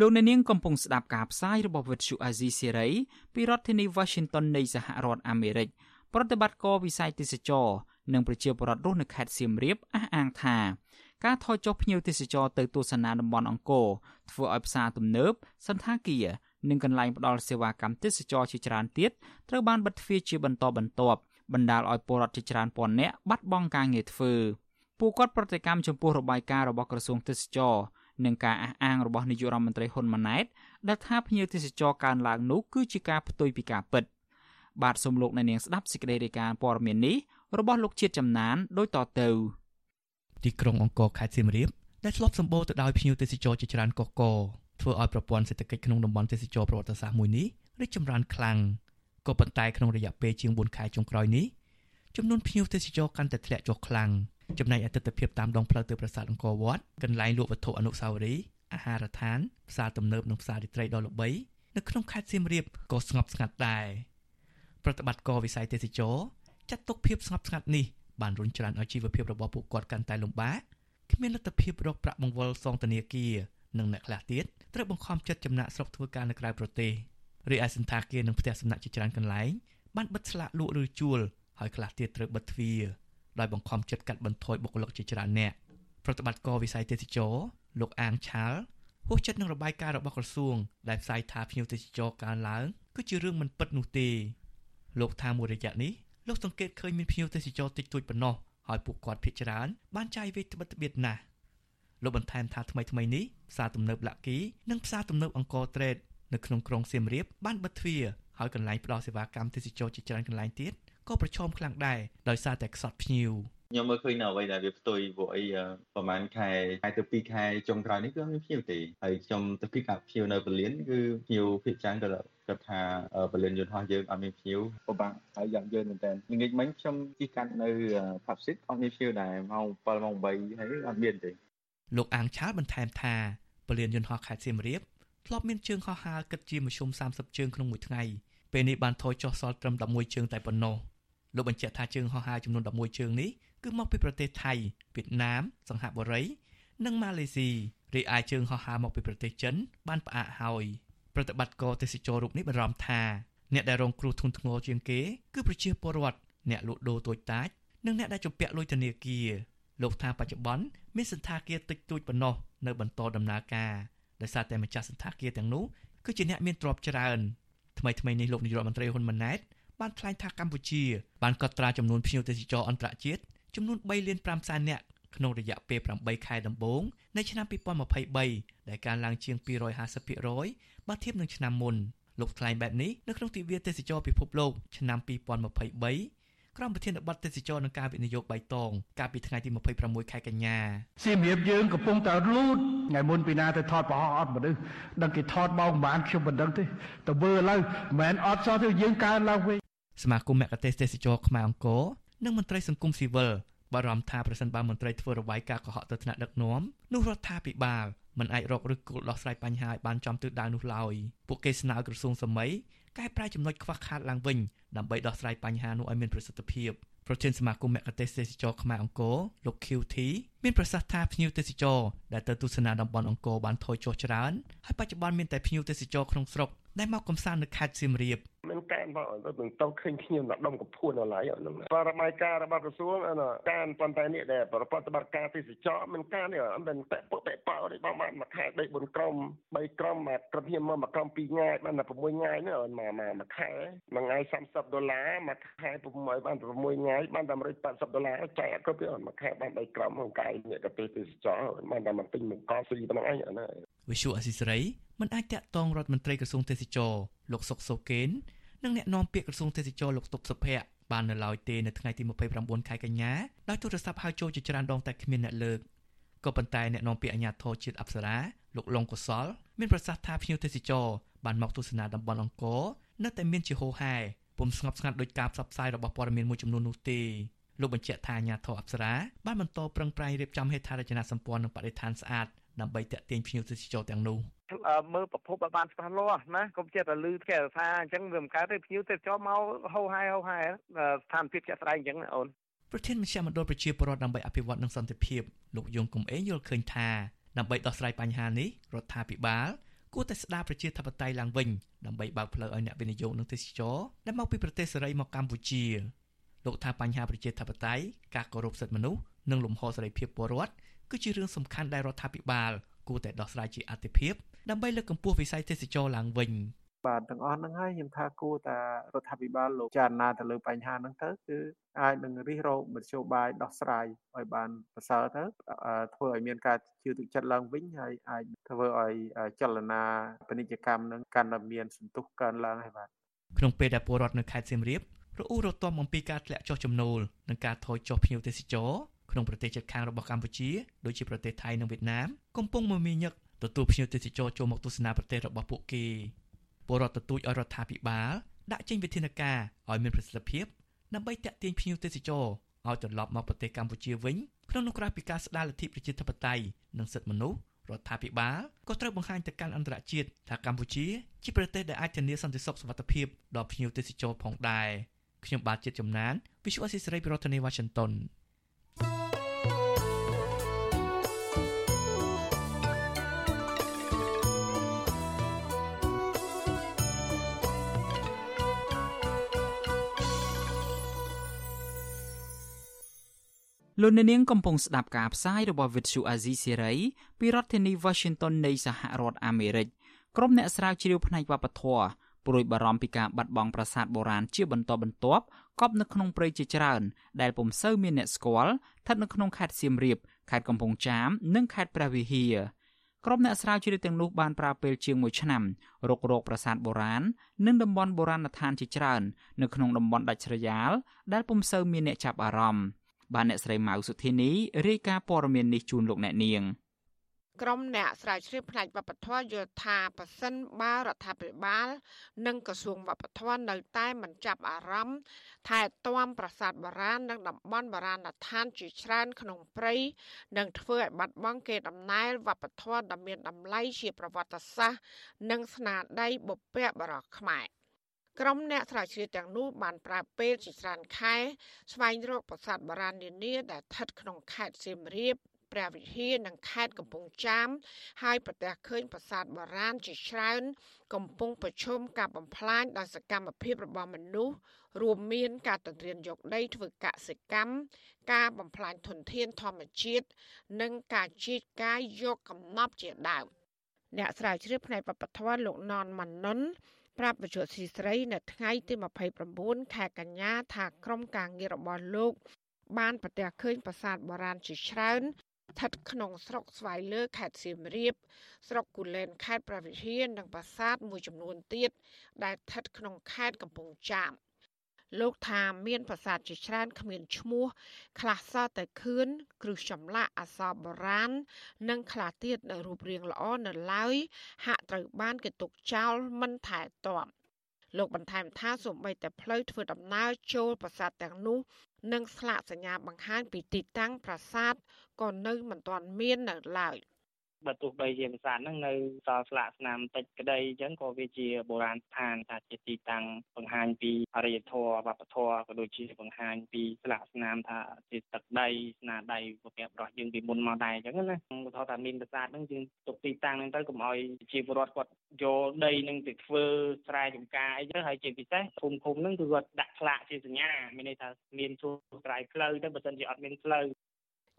Speaker 4: លោកអ្នកនាងកំពុងស្ដាប់ការផ្សាយរបស់វិទ្យុអាស៊ីសេរីពីរដ្ឋធានី Washington នៃសហរដ្ឋអាមេរិកប្រតិបត្តិការវិស័យទេសចរនិងប្រជាពលរដ្ឋរស់នៅខេត្តសៀមរាបអះអាងថាការថយចុះភ្ញៀវទេសចរទៅទស្សនាតំបន់អង្គរធ្វើឲ្យផ្សារទំនើបសន្តាគារនិងកន្លែងផ្ដល់សេវាកម្មទេសចរជាច្រើនទៀតត្រូវបានបិទទ្វារជាបន្តបន្ទាប់បណ្ដាលឲ្យពលរដ្ឋជាច្រើនពាន់នាក់បាត់បង់ការងារធ្វើពួកគាត់ប្រតិកម្មចំពោះរបាយការណ៍របស់ក្រសួងទេសចរ និងការអះអាងរបស់នាយករដ្ឋមន្ត្រីហ៊ុនម៉ាណែតដែលថាភ្ញៀវទេសចរកើនឡើងនោះគឺជាការផ្ទុយពីការពិត បាទសូមលោកអ្នកនាងស្ដាប់សេចក្តីរាយការណ៍ព័ត៌មាននេះរបស់លោកជាតិចំណានដូចតទៅ
Speaker 13: ទីក្រុងអង្គរខេត្តសៀមរាបដែលធ្លាប់សម្បូរទៅដោយភ្ញៀវទេសចរជាច្រើនកកកធ្វើឲ្យប្រព័ន្ធសេដ្ឋកិច្ចក្នុងតំបន់ទេសចរប្រវត្តិសាស្ត្រមួយនេះរីកចម្រើនខ្លាំងក៏ប៉ុន្តែក្នុងរយៈពេលជាង4ខែចុងក្រោយនេះចំនួនភ្ញៀវទេសចរកាន់តែធ្លាក់ចុះខ្លាំង ចំណែកអតិថិភាពតាមដងផ្លូវទៅប្រាសាទអង្គរវត្តកន្លែងលក់វត្ថុអនុស្សាវរីយ៍អាហារដ្ឋានផ្សារទំនើបនិងផ្សាររាត្រីដ៏ល្បីនៅក្នុងខេត្តសៀមរាបក៏ស្ងប់ស្ងាត់ដែរប្រតិបត្តិការវិស័យទេសចរចាត់ទុកភាពស្ងប់ស្ងាត់នេះបានរុញច្រានឲ្យជីវភាពរបស់ពួកគាត់កាន់តែលំបាកគ្មានលទ្ធភាពរកប្រាក់បង្វិលសងធនាគារនិងអ្នកខ្លះទៀតត្រូវបង្ខំចិត្តចំណាក់ស្រុកធ្វើការនៅក្រៅប្រទេសរីឯសន្តាគារនិងផ្ទះសំណាក់ជាច្រើនកន្លែងបានបិទស្លាកលក់ឬជួលហើយខ្លះទៀតត្រូវបិទទ្វារ ដោយបង្ខំចិត្តកាត់បន្ថយបុគ្គលិកជាច្រើនអ្នកប្រតិបត្តិការវិស័យទេសចរលោកអាងឆាលហួសចិត្តនឹងរបាយការណ៍របស់ក្រសួងដែលផ្សាយថាភ្ញៀវទេសចរកើនឡើងគឺជារឿងមិនពិតនោះទេលោកថាមួយរយៈនេះលោកសង្កេតឃើញមានភ្ញៀវទេសចរតិចតួចប៉ុណ្ណោះហើយពួកគាត់ភ័យច្រើនបានចាយវេត្បិតត្បៀតណាស់លោកបន្ថែមថាថ្មីថ្មីនេះផ្សារទំនើបលាក់គីនិងផ្សារទំនើបអង្គរត្រេតនៅក្នុងក្រុងសៀមរាបបានបិទទ្វារហើយកន្លែងផ្ដល់សេវាកម្មទេសចរជាច្រើនកន្លែងទៀត ក៏ប្រឈមខ្លាំងដែរដោយសារតែខ្សត់ភ្ញៀវ
Speaker 27: ខ្ញុំមើលឃើញនៅអ្វីដែលវាផ្ទុយព្រោះអីប្រហែលខែខែទៅ2ខែចុងក្រោយនេះគឺមានភ្ញៀវទេហើយខ្ញុំទៅពីកាភ្ញៀវនៅបលៀនគឺភ្ញៀវភាគច្រើនក៏គាត់ថាបលិនយន្តហោះយើងអត់មានភ្ញៀវពិបាកហើយយ៉ាងយើងមែនតើល្ងាចមិញខ្ញុំជិះកាត់នៅផាប់ស៊ីតអត់មានភ្ញៀវដែរម៉ោង7ម៉ោង8ហើយអត់មានទេ
Speaker 13: លោកអាងឆាលបន្ថែមថាបលិនយន្តហោះខេត្តសៀមរាបធ្លាប់មានជើងហោះហើរគិតជាមធ្យម30ជើងក្នុងមួយថ្ងៃពេលនេះបានថយចុះសល់ត្រឹម11ជើងតែប៉ុណ្ណោះ លោកបញ្ជាក់ថាជើងហោះហើរចំនួន11ជើងនេះគឺមកពីប្រទេសថៃវៀតណាមសង្ហបុរី និងម៉ាឡេស៊ីរីឯជើងហោះហើរមកពីប្រទេសចិន បានផ្អាកហើយប្រតិបត្តិការទេសចររូបនេះបារម្ភថាអ្នកដែលរងគ្រោះធ្ងន់ធ្ងរជាងគេគឺប្រជាពលរដ្ឋអ្នកលក់ដូរតូចតាចនិងអ្នកដែលជំពាក់លុយធនាគារលោកថាបច្ចុប្បន្នមានសន្តាគារតិចតួចប៉ុណ្ណោះនៅបន្តដំណើរការដោយសារតែម្ចាស់សន្តាគារទាំងនោះគឺជាអ្នកមានទ្រព្យច្រើនថ្មីថ្មីនេះលោកនាយករដ្ឋមន្ត្រីហ៊ុនម៉ាណែត បានថ្លែងថាកម្ពុជាបានកត់ត្រាចំនួនភ្ញៀវទេសចរអន្តរជាតិចំនួន3លាន5សែននាក់ក្នុងរយៈពេល8ខែដំបូងនៃឆ្នាំ2023ដែលកើនឡើងជាង250%បើធៀបនឹងឆ្នាំមុនលោកថ្លែងបែបនេះនៅក្នុងទិវាទេសចរពិភពលោកឆ្នាំ2023ក្រុមប្រធានបទទេសចរនឹងការវិនិយោគបៃតងកាលពីថ្ងៃទី26ខែកញ្ញា
Speaker 28: សៀមរាបយើងកំពុងតែលូតថ្ងៃមុនពីណាទៅថតប្រហោះអត់មនុស្សដឹងគេថតមកប្រហែលខ្ញុំមិនដឹងទេទៅមើលឥឡូវមិនមែនអត់សោះទេយើងកើនឡើងវិញ
Speaker 13: សមាគមមគ្គទេសទេសចរខ្មែរអង្គរនិងមន្ត្រីសង្គមស៊ីវិលបារម្ភថាប្រសិនបើមន្ត្រីធ្វើរបាយការណ៍កុហកទៅថ្នាក់ដឹកនាំនោះរដ្ឋាភិបាលមិនអាចរកឬគោលដោះស្រាយបញ្ហាឲ្យបានចំទិសដៅនោះឡើយពួកគេស្នើក្រសួងសម័យកែប្រែចំណុចខ្វះខាតឡើងវិញដើម្បីដោះស្រាយបញ្ហានោះឲ្យមានប្រសិទ្ធភាពប្រធានសមាគមមគ្គទេសទេសចរខ្មែរអង្គរលោក QT មានប្រសាសន៍ថាភ្ញៀវទេសចរដែលទៅទស្សនាតំបន់អង្គរបានថយចុះច្រើនហើយបច្ចុប្បន្នមានតែភ្ញៀវទេសចរក្នុងស្រុក ដែលមកកំសាន្តនៅខេត្តសៀមរាប
Speaker 29: មិនកើនមកទៅនឹងទៅឃើញខ្ញុំដល់ដុំកពួនដល់ហើយហ្នឹងបរបាយការណ៍របស់ក្រសួងអានោះកើនប៉ុន្តែនេះដែលប្រព័ន្ធបត្តិការទេសចរមិនកើននេះមិនតែពុតតែប៉ោនេះបងបានមួយខែ3 4ក្រុម3ក្រុមមកក្រុមខ្ញុំមកមួយក្រុម2ថ្ងៃបានតែ6ថ្ងៃនេះមកមកមួយខែមួយថ្ងៃ30ដុល្លារមួយខែ6បាន6ថ្ងៃបានតែ180ដុល្លារចែកគ្រប់ទៅមួយខែបាន3ក្រុមក្នុងកាយនេះក៏ទេសចរបានតែមកទិញមកកស៊ីប៉ុណ្ណឹងឯងអានេះ
Speaker 13: វិសុអសិសរីមិនអាចតាក់ទងរដ្ឋមន្ត្រីក្រសួងទេសចរលោកសុកសូកេននិងអ្នកនាំពាក្យក្រសួងទេសចរលោកតុបសុភ័ក្របាននៅឡើយទេនៅថ្ងៃទី29ខែកញ្ញាដោយទូរស័ព្ទហៅចូលជាច្រើនដងតែគ្មានអ្នកលើកក៏ប៉ុន្តែអ្នកនាំពាក្យអាជ្ញាធរជាតិអប្សរាលោកលងកុសលមានប្រសាសន៍ថាភ្ញៀវទេសចរបានមកទស្សនាតំបន់អង្គរនៅតែមានជាហូហែពុំស្ងប់ស្ងាត់ដោយការផ្សព្វផ្សាយរបស់ព័ត៌មានមួយចំនួននោះទេលោកបញ្ជាក់ថាអាជ្ញាធរអប្សរាបានបន្តប្រឹងប្រែងរៀបចំហេដ្ឋារចនាសម្ព័ន្ធនិងបរិស្ថានស្អាត ដើម្បីតាក់ទាញភ្ញៀវទេសចរទាំងនោះ
Speaker 29: មើលប្រភពឲ្យបានច្បាស់លាស់ណាកុំចេះតែលឺគេថាអញ្ចឹងវាមិនកើតទេភ្ញៀវទេសចរមកហោហែហោហែស្ថានភាពជាក់ស្ដែងអញ្ចឹងអូន
Speaker 13: ប្រធានមជ្ឈមណ្ឌលប្រជាពលរដ្ឋដើម្បីអភិវឌ្ឍនិងសន្តិភាពលោកយងកំឯងយល់ឃើញថាដើម្បីដោះស្រាយបញ្ហានេះរដ្ឋាភិបាលគួរតែស្ដារប្រជាធិបតេយ្យឡើងវិញដើម្បីបើកផ្លូវឲ្យអ្នកវិនិយោគនិងទេសចរដែលមកពីប្រទេសសេរីមកកម្ពុជាលោកថាបញ្ហាប្រជាធិបតេយ្យការគោរពសិទ្ធិមនុស្សនិងលំហសេរីភាពពលរដ្ឋ គឺជារឿងសំខាន់ដែលរដ្ឋាភិបាលគួរតែដោះស្រាយជាអាទិភាពដើម្បីលើកកម្ពស់វិស័យទេសចរឡើងវិញ
Speaker 11: បាទទាំងអស់ហ្នឹងហើយខ្ញុំថាគួរតែរដ្ឋាភិបាលលោកចារណាទៅលើបញ្ហាហ្នឹងទៅគឺអាចនឹងរិះរោបមធ្យោបាយដោះស្រាយឲ្យបានប្រសើរទៅធ្វើឲ្យមានការជឿទុកចិត្តឡើងវិញហើយអាចធ្វើឲ្យចលនាពាណិជ្ជកម្មនឹងកាន់តែមានសន្ទុះកើនឡើងហើយបាទ
Speaker 13: ក្នុងពេលដែលពលរដ្ឋនៅខេត្តសៀមរាបរអ៊ូរទាំអំពីការធ្លាក់ចុះចំណូលនិងការថយចុះភ្ញៀវទេសចរ ក្នុងប្រទេសជិតខាងរបស់កម្ពុជាដូចជាប្រទេសថៃនិងវៀតណាមកំពុងមមាញឹកទទួលភ្ញៀវទេសចរចូលមកទស្សនាប្រទេសរបស់ពួកគេពលរដ្ឋទទូចឲ្យរដ្ឋាភិបាលដាក់ចេញវិធានការឲ្យមានប្រសិទ្ធភាពដើម្បីតាក់ទាញភ្ញៀវទេសចរឲ្យត្រឡប់មកប្រទេសកម្ពុជាវិញក្នុងនោះក្រៅពីការស្ដារលទ្ធិប្រជាធិបតេយ្យនិងសិទ្ធិមនុស្សរដ្ឋាភិបាលក៏ត្រូវបង្ហាញទៅកាន់អន្តរជាតិថាកម្ពុជាជាប្រទេសដែលអាចធានាសន្តិសុខសុវត្ថិភាពដល់ភ្ញៀវទេសចរផងដែរខ្ញុំបាទជាតិចំណាន Visual Assisray ពីរដ្ឋធានី Washington
Speaker 4: លោកអ្នកនាងកំពុងស្ដាប់ការផ្សាយរបស់ Vuthu Azizi Serai ពីរដ្ឋធានី Washington នៃសហរដ្ឋអាមេរិកក្រុមអ្នកស្រាវជ្រាវផ្នែកវប្បធម៌ព្រួយបារម្ភពីការបាត់បង់ប្រាសាទបុរាណជាបន្តបន្ទាប់កប់នៅក្នុងព្រៃជាច្រើន ដែលពុំសូវមានអ្នកស្គាល់ស្ថិតនៅក្នុងខេត្តសៀមរាបខេត្តកំពង់ចាមនិងខេត្តព្រះវិហារក្រុមអ្នកស្រាវជ្រាវទាំងនោះបានប្រើពេលជាង1ឆ្នាំរករកប្រាសាទបុរាណនិងតំបន់បុរាណដ្ឋានជាច្រើន នៅក្នុងតំបន់ដាច់ស្រយាលដែលពុំសូវមានអ្នកចាប់អារម្មណ៍ បានអ្នកស្រីម៉ៅសុធីនីរាយការណ៍ព័ត៌មាននេះជូនលោកអ្នកនាង
Speaker 30: ក្រុមអ្នកស្រាវជ្រាវផ្នែកវប្បធម៌យល់ថាប៉ះសិនបើរដ្ឋាភិបាល និងក្រសួងវប្បធម៌នៅតែមិនចាប់អារម្មណ៍ថែទាំប្រាសាទបុរាណនិងតំបន់បុរាណដ្ឋានជាច្រើនក្នុងព្រៃនិងធ្វើឲ្យបាត់បង់កេរដំណែលវប្បធម៌ដ៏មានតម្លៃជាប្រវត្តិសាស្ត្រនិងស្នាដៃបុព្វបុរសខ្មែរ ក្រុមអ្នកស្រាវជ្រាវទាំងនោះបានប្រើពេលជាច្រើនខែស្វែងរកប្រាសាទបុរាណនានាដែលស្ថិតក្នុងខេត្តសៀមរាបព្រះវិហារនិងខេត្តកំពង់ចាមហើយប្រទះឃើញប្រាសាទបុរាណជាច្រើន កំពុងប្រឈមការបំផ្លាញដោយសកម្មភាពរបស់មនុស្សរួមមានការទន្ទ្រានយកដីធ្វើកសិកម្មការបំផ្លាញធនធានធម្មជាតិនិងការជីកកាយយកកំណប់ជាដើមអ្នកស្រាវជ្រាវផ្នែកវប្បធម៌លោកណនម៉ាណុន ប្រាប់បច្ចុប្បន្នស៊ីស្រីនៅថ្ងៃទី29ខែកញ្ញាថាក្រុមការងាររបស់លោក បានប្រទះឃើញប្រាសាទបុរាណជាច្រើនស្ថិតក្នុងស្រុកស្វាយលើខេត្តសៀមរាប ស្រុកគូលែនខេត្តប្រវត្តិហានិងប្រាសាទមួយចំនួនទៀតដែលស្ថិតក្នុងខេត្តកំពង់ចាម លោកថាមានប្រាសាទជាច្រើនគ្មានឈ្មោះ ខ្លះសតែខឿនគ្រឹះចម្លាក់អក្សរបុរាណនិងខ្លះទៀតនៅរូបរាងល្អនៅឡើយ ហាក់ត្រូវបានគេទុកចោលមិនថែទាំលោកបន្ថែមថាសូម្បីតែផ្លូវធ្វើដំណើរចូលប្រាសាទទាំងនោះនិងស្លាកសញ្ញាបង្ហាញពីទីតាំងប្រាសាទក៏នៅមិនទាន់មាននៅឡើយ។
Speaker 31: បើទោះបីជាប្រាសាទហ្នឹងនៅសល់ស្លាកស្នាមតិចក្តីអញ្ចឹងក៏វាជាបុរាណស្ថានថាជាទីតាំងបង្ហាញពីអរិយធម៌វប្បធម៌ក៏ដូចជាបង្ហាញពីស្លាកស្នាមថាជាទឹកដីស្នាដៃបុព្វបុរសយើងពីមុនមកដែរអញ្ចឹងណាឧទាហរណ៍ថាមានប្រាសាទហ្នឹងយើងទុកទីតាំងហ្នឹងទៅកុំឲ្យជាពលរដ្ឋគាត់យកដីហ្នឹងទៅធ្វើស្រែចម្ការអីទៅហើយជាពិសេសភូមិភូមិហ្នឹងគឺគាត់ដាក់ស្លាកជាសញ្ញាមានន័យថាមានជួរស្រែផ្លូវទៅបើមិនជាអត់មានផ្លូវ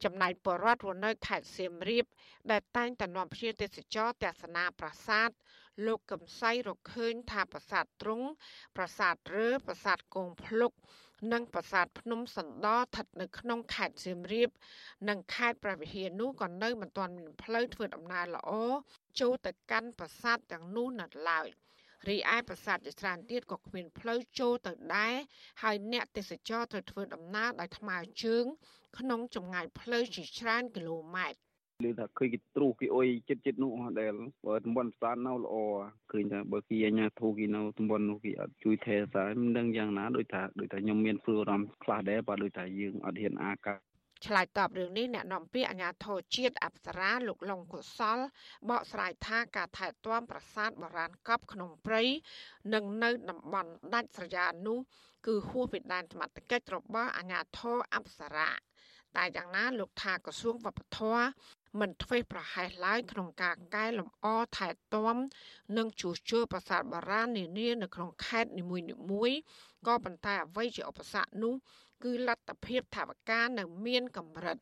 Speaker 30: ចំណែកបរដ្ឋរស់នៅខេត្តសៀមរាបដែលតែងតែនាំភ្ញៀវទេសចរទស្សនាប្រាសាទលោកកំសៃរកឃើញថាប្រាសាទទ្រង់ប្រាសាទរើប្រាសាទគងភ្លុក និងប្រាសាទភ្នំសណ្ដោស្ថិតនៅក្នុងខេត្តសៀមរាប និងខេត្តព្រះវិហារនោះក៏នៅមិនទាន់មានផ្លូវធ្វើដំណើរល្អចូលទៅកាន់ប្រាសាទទាំងនោះនៅឡើយ រីឯប្រាសាទជាច្រើនទៀតក៏គ្មានផ្លូវចូលទៅដែរហើយអ្នកទេសចរត្រូវធ្វើដំណើរដោយថ្មើរជើង ក្នុងចម្ងាយផ្លូវជាច្រើនគីឡូម៉ែត្រ
Speaker 32: ឮថាឃើញគេទ្រុសគេអុយចិត្តចិត្តនោះដែលបើតំបន់ផ្សារនៅល្អឃើញថាបើគេអញ្ញាធូគេនៅតំបន់នោះគេអត់ជួយថែសារមិនដឹងយ៉ាងណាដូចថាដូចថាខ្ញុំមានព្រួយអារម្មណ៍ខ្លះដែរបើដូចថាយើងអត់ហ៊ានអាកា
Speaker 30: ឆ្លើយតបរឿងនេះអ្នកនាំពាក្យអាជ្ញាធរជាតិអប្សរាលោកលងកុសល បកស្រាយថាការថែទាំប្រាសាទបុរាណកប់ក្នុងព្រៃនិងនៅតំបន់ដាច់ស្រយាលនោះគឺហួសពីដែនសមត្ថកិច្ចរបស់អាជ្ញាធរអប្សរាតែយ៉ាងណាលោកថាក្រសួងវប្បធម៌មិនធ្វេសប្រហែសឡើយក្នុងការកែលម្អថែទាំនិងជួសជុលប្រាសាទបុរាណនានានៅក្នុងខេត្តនីមួយៗក៏ប៉ុន្តែអ្វីជាឧបសគ្គនោះ គឺលទ្ធភាពថវិកានៅមានកម្រិត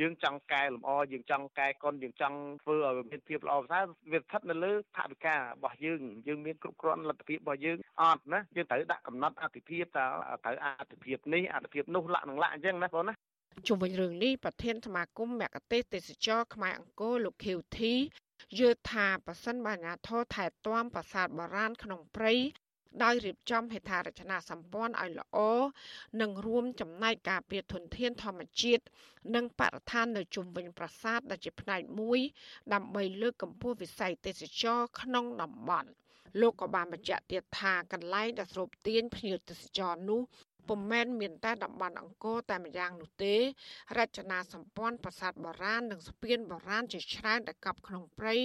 Speaker 32: យើងចង់កែលម្អយើងចង់កែកុនយើងចង់ធ្វើឲ្យមានភាពល្អប្រសើរវាស្ថិតនៅលើថវិការបស់យើងយើងមានគ្រប់គ្រាន់លទ្ធភាពរបស់យើងអត់ណាយើងត្រូវដាក់កំណត់អតិភិបតើត្រូវអតិភិបនេះអតិភិបនោះលក្ខនឹងលក្ខអញ្ចឹងណាបងណា
Speaker 30: ជុំវិញរឿងនេះប្រធានសមាគមមគ្គទេសទេសចរខ្មែរអង្គរលោកខៀវធីយល់ថាប៉ះសិនបាញាធរថែទាំប្រាសាទបុរាណក្នុងព្រៃ ដោយរៀបចំហេដ្ឋារចនាសម្ព័ន្ធឲ្យល្អនិងរួមចំណែកការពារធនធានធម្មជាតិនិងបរិស្ថាននៅជុំវិញប្រាសាទដែលជាផ្នែកមួយ ដើម្បីលើកកម្ពស់វិស័យទេសចរក្នុងតំបន់លោកក៏បានបញ្ជាក់ទៀតថាកន្លែងដែលស្រូបទាញភ្ញៀវទេសចរនោះពុំមែនមានតែតំបន់អង្គរតែម្យ៉ាងនោះទេ រចនាសម្ព័ន្ធប្រាសាទបុរាណនិងស្ពានបុរាណជាច្រើនដែលកប់ក្នុងព្រៃ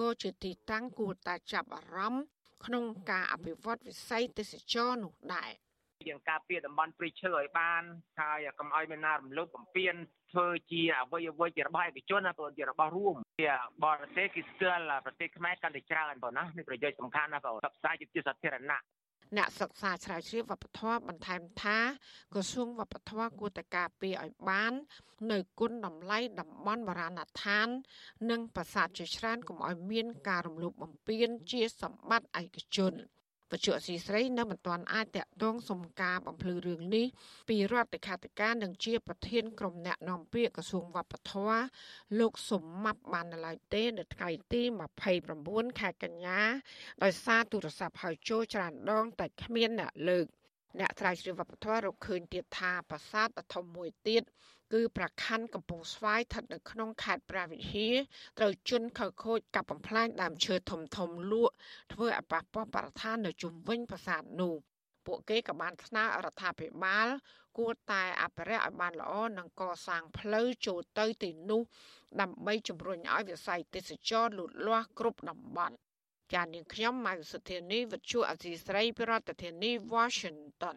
Speaker 30: ក៏ជាទីតាំងគួរតែចាប់អារម្មណ៍ ក្នុងការអភិវឌ្ឍវិស័យទេសចរនោះដែរ
Speaker 32: យើងការពារតំបន់ព្រៃឈើឲ្យបានហើយកុំឲ្យមានណារំលោភបំពានធ្វើជាអ្វីអ្វីជារបស់ឯកជនណាព្រោះជារបស់រួមជាបរទេសគឺស្គាល់ប្រទេសខ្មែរកាន់តែច្រើនបងណានេះប្រយោជន៍សំខាន់ណាបងផ្សព្វផ្សាយជាសាធារណៈ
Speaker 30: អ្នកសិក្សាស្រាវជ្រាវវប្បធម៌បន្ថែមថាក្រសួងវប្បធម៌គួរតែការពារឲ្យបាន នៅគុណតម្លៃតំបន់បរាណដ្ឋាន និងប្រាសាទជាច្រើនកុំឲ្យមានការរំលោភបំពានជាសម្បត្តិឯកជន វជ្ជស៊ីស្រីនៅមិនទាន់អាចតាក់ទងសុំការបំភ្លឺរឿងនេះពីរដ្ឋលេខាធិការនិងជាប្រធានក្រុមអ្នកនាំពាក្យក្រសួងវប្បធម៌លោកសុំម៉ាប់បាននៅឡើយទេនៅថ្ងៃទី29ខែកញ្ញាដោយសារទូរស័ព្ទហៅចូលច្រើនដងតែគ្មានអ្នកលើកអ្នកស្រាវជ្រាវវប្បធម៌រកឃើញទៀតថាប្រាសាទដ៏ធំមួយទៀត គឺប្រខណ្ឌកំពង់ស្វាយស្ថិតនៅក្នុងខេត្តព្រះវិហារត្រូវជន់ខើខូចកាប់បំផ្លាញដើមឈើធំធំលក់ធ្វើឲ្យប៉ះពាល់បរិស្ថាននៅជុំវិញប្រាសាទនោះពួកគេក៏បានស្នើរដ្ឋាភិបាល គួរតែអភិរក្សឲ្យបានល្អនិងកសាងផ្លូវចូលទៅទីនោះ ដើម្បីជំរុញឲ្យវិស័យទេសចរលូតលាស់គ្រប់តំបន់ចាននាងខ្ញុំម៉ៅសុធានីវិទ្យុអសីស្រីប្រធានាធិបតី Washington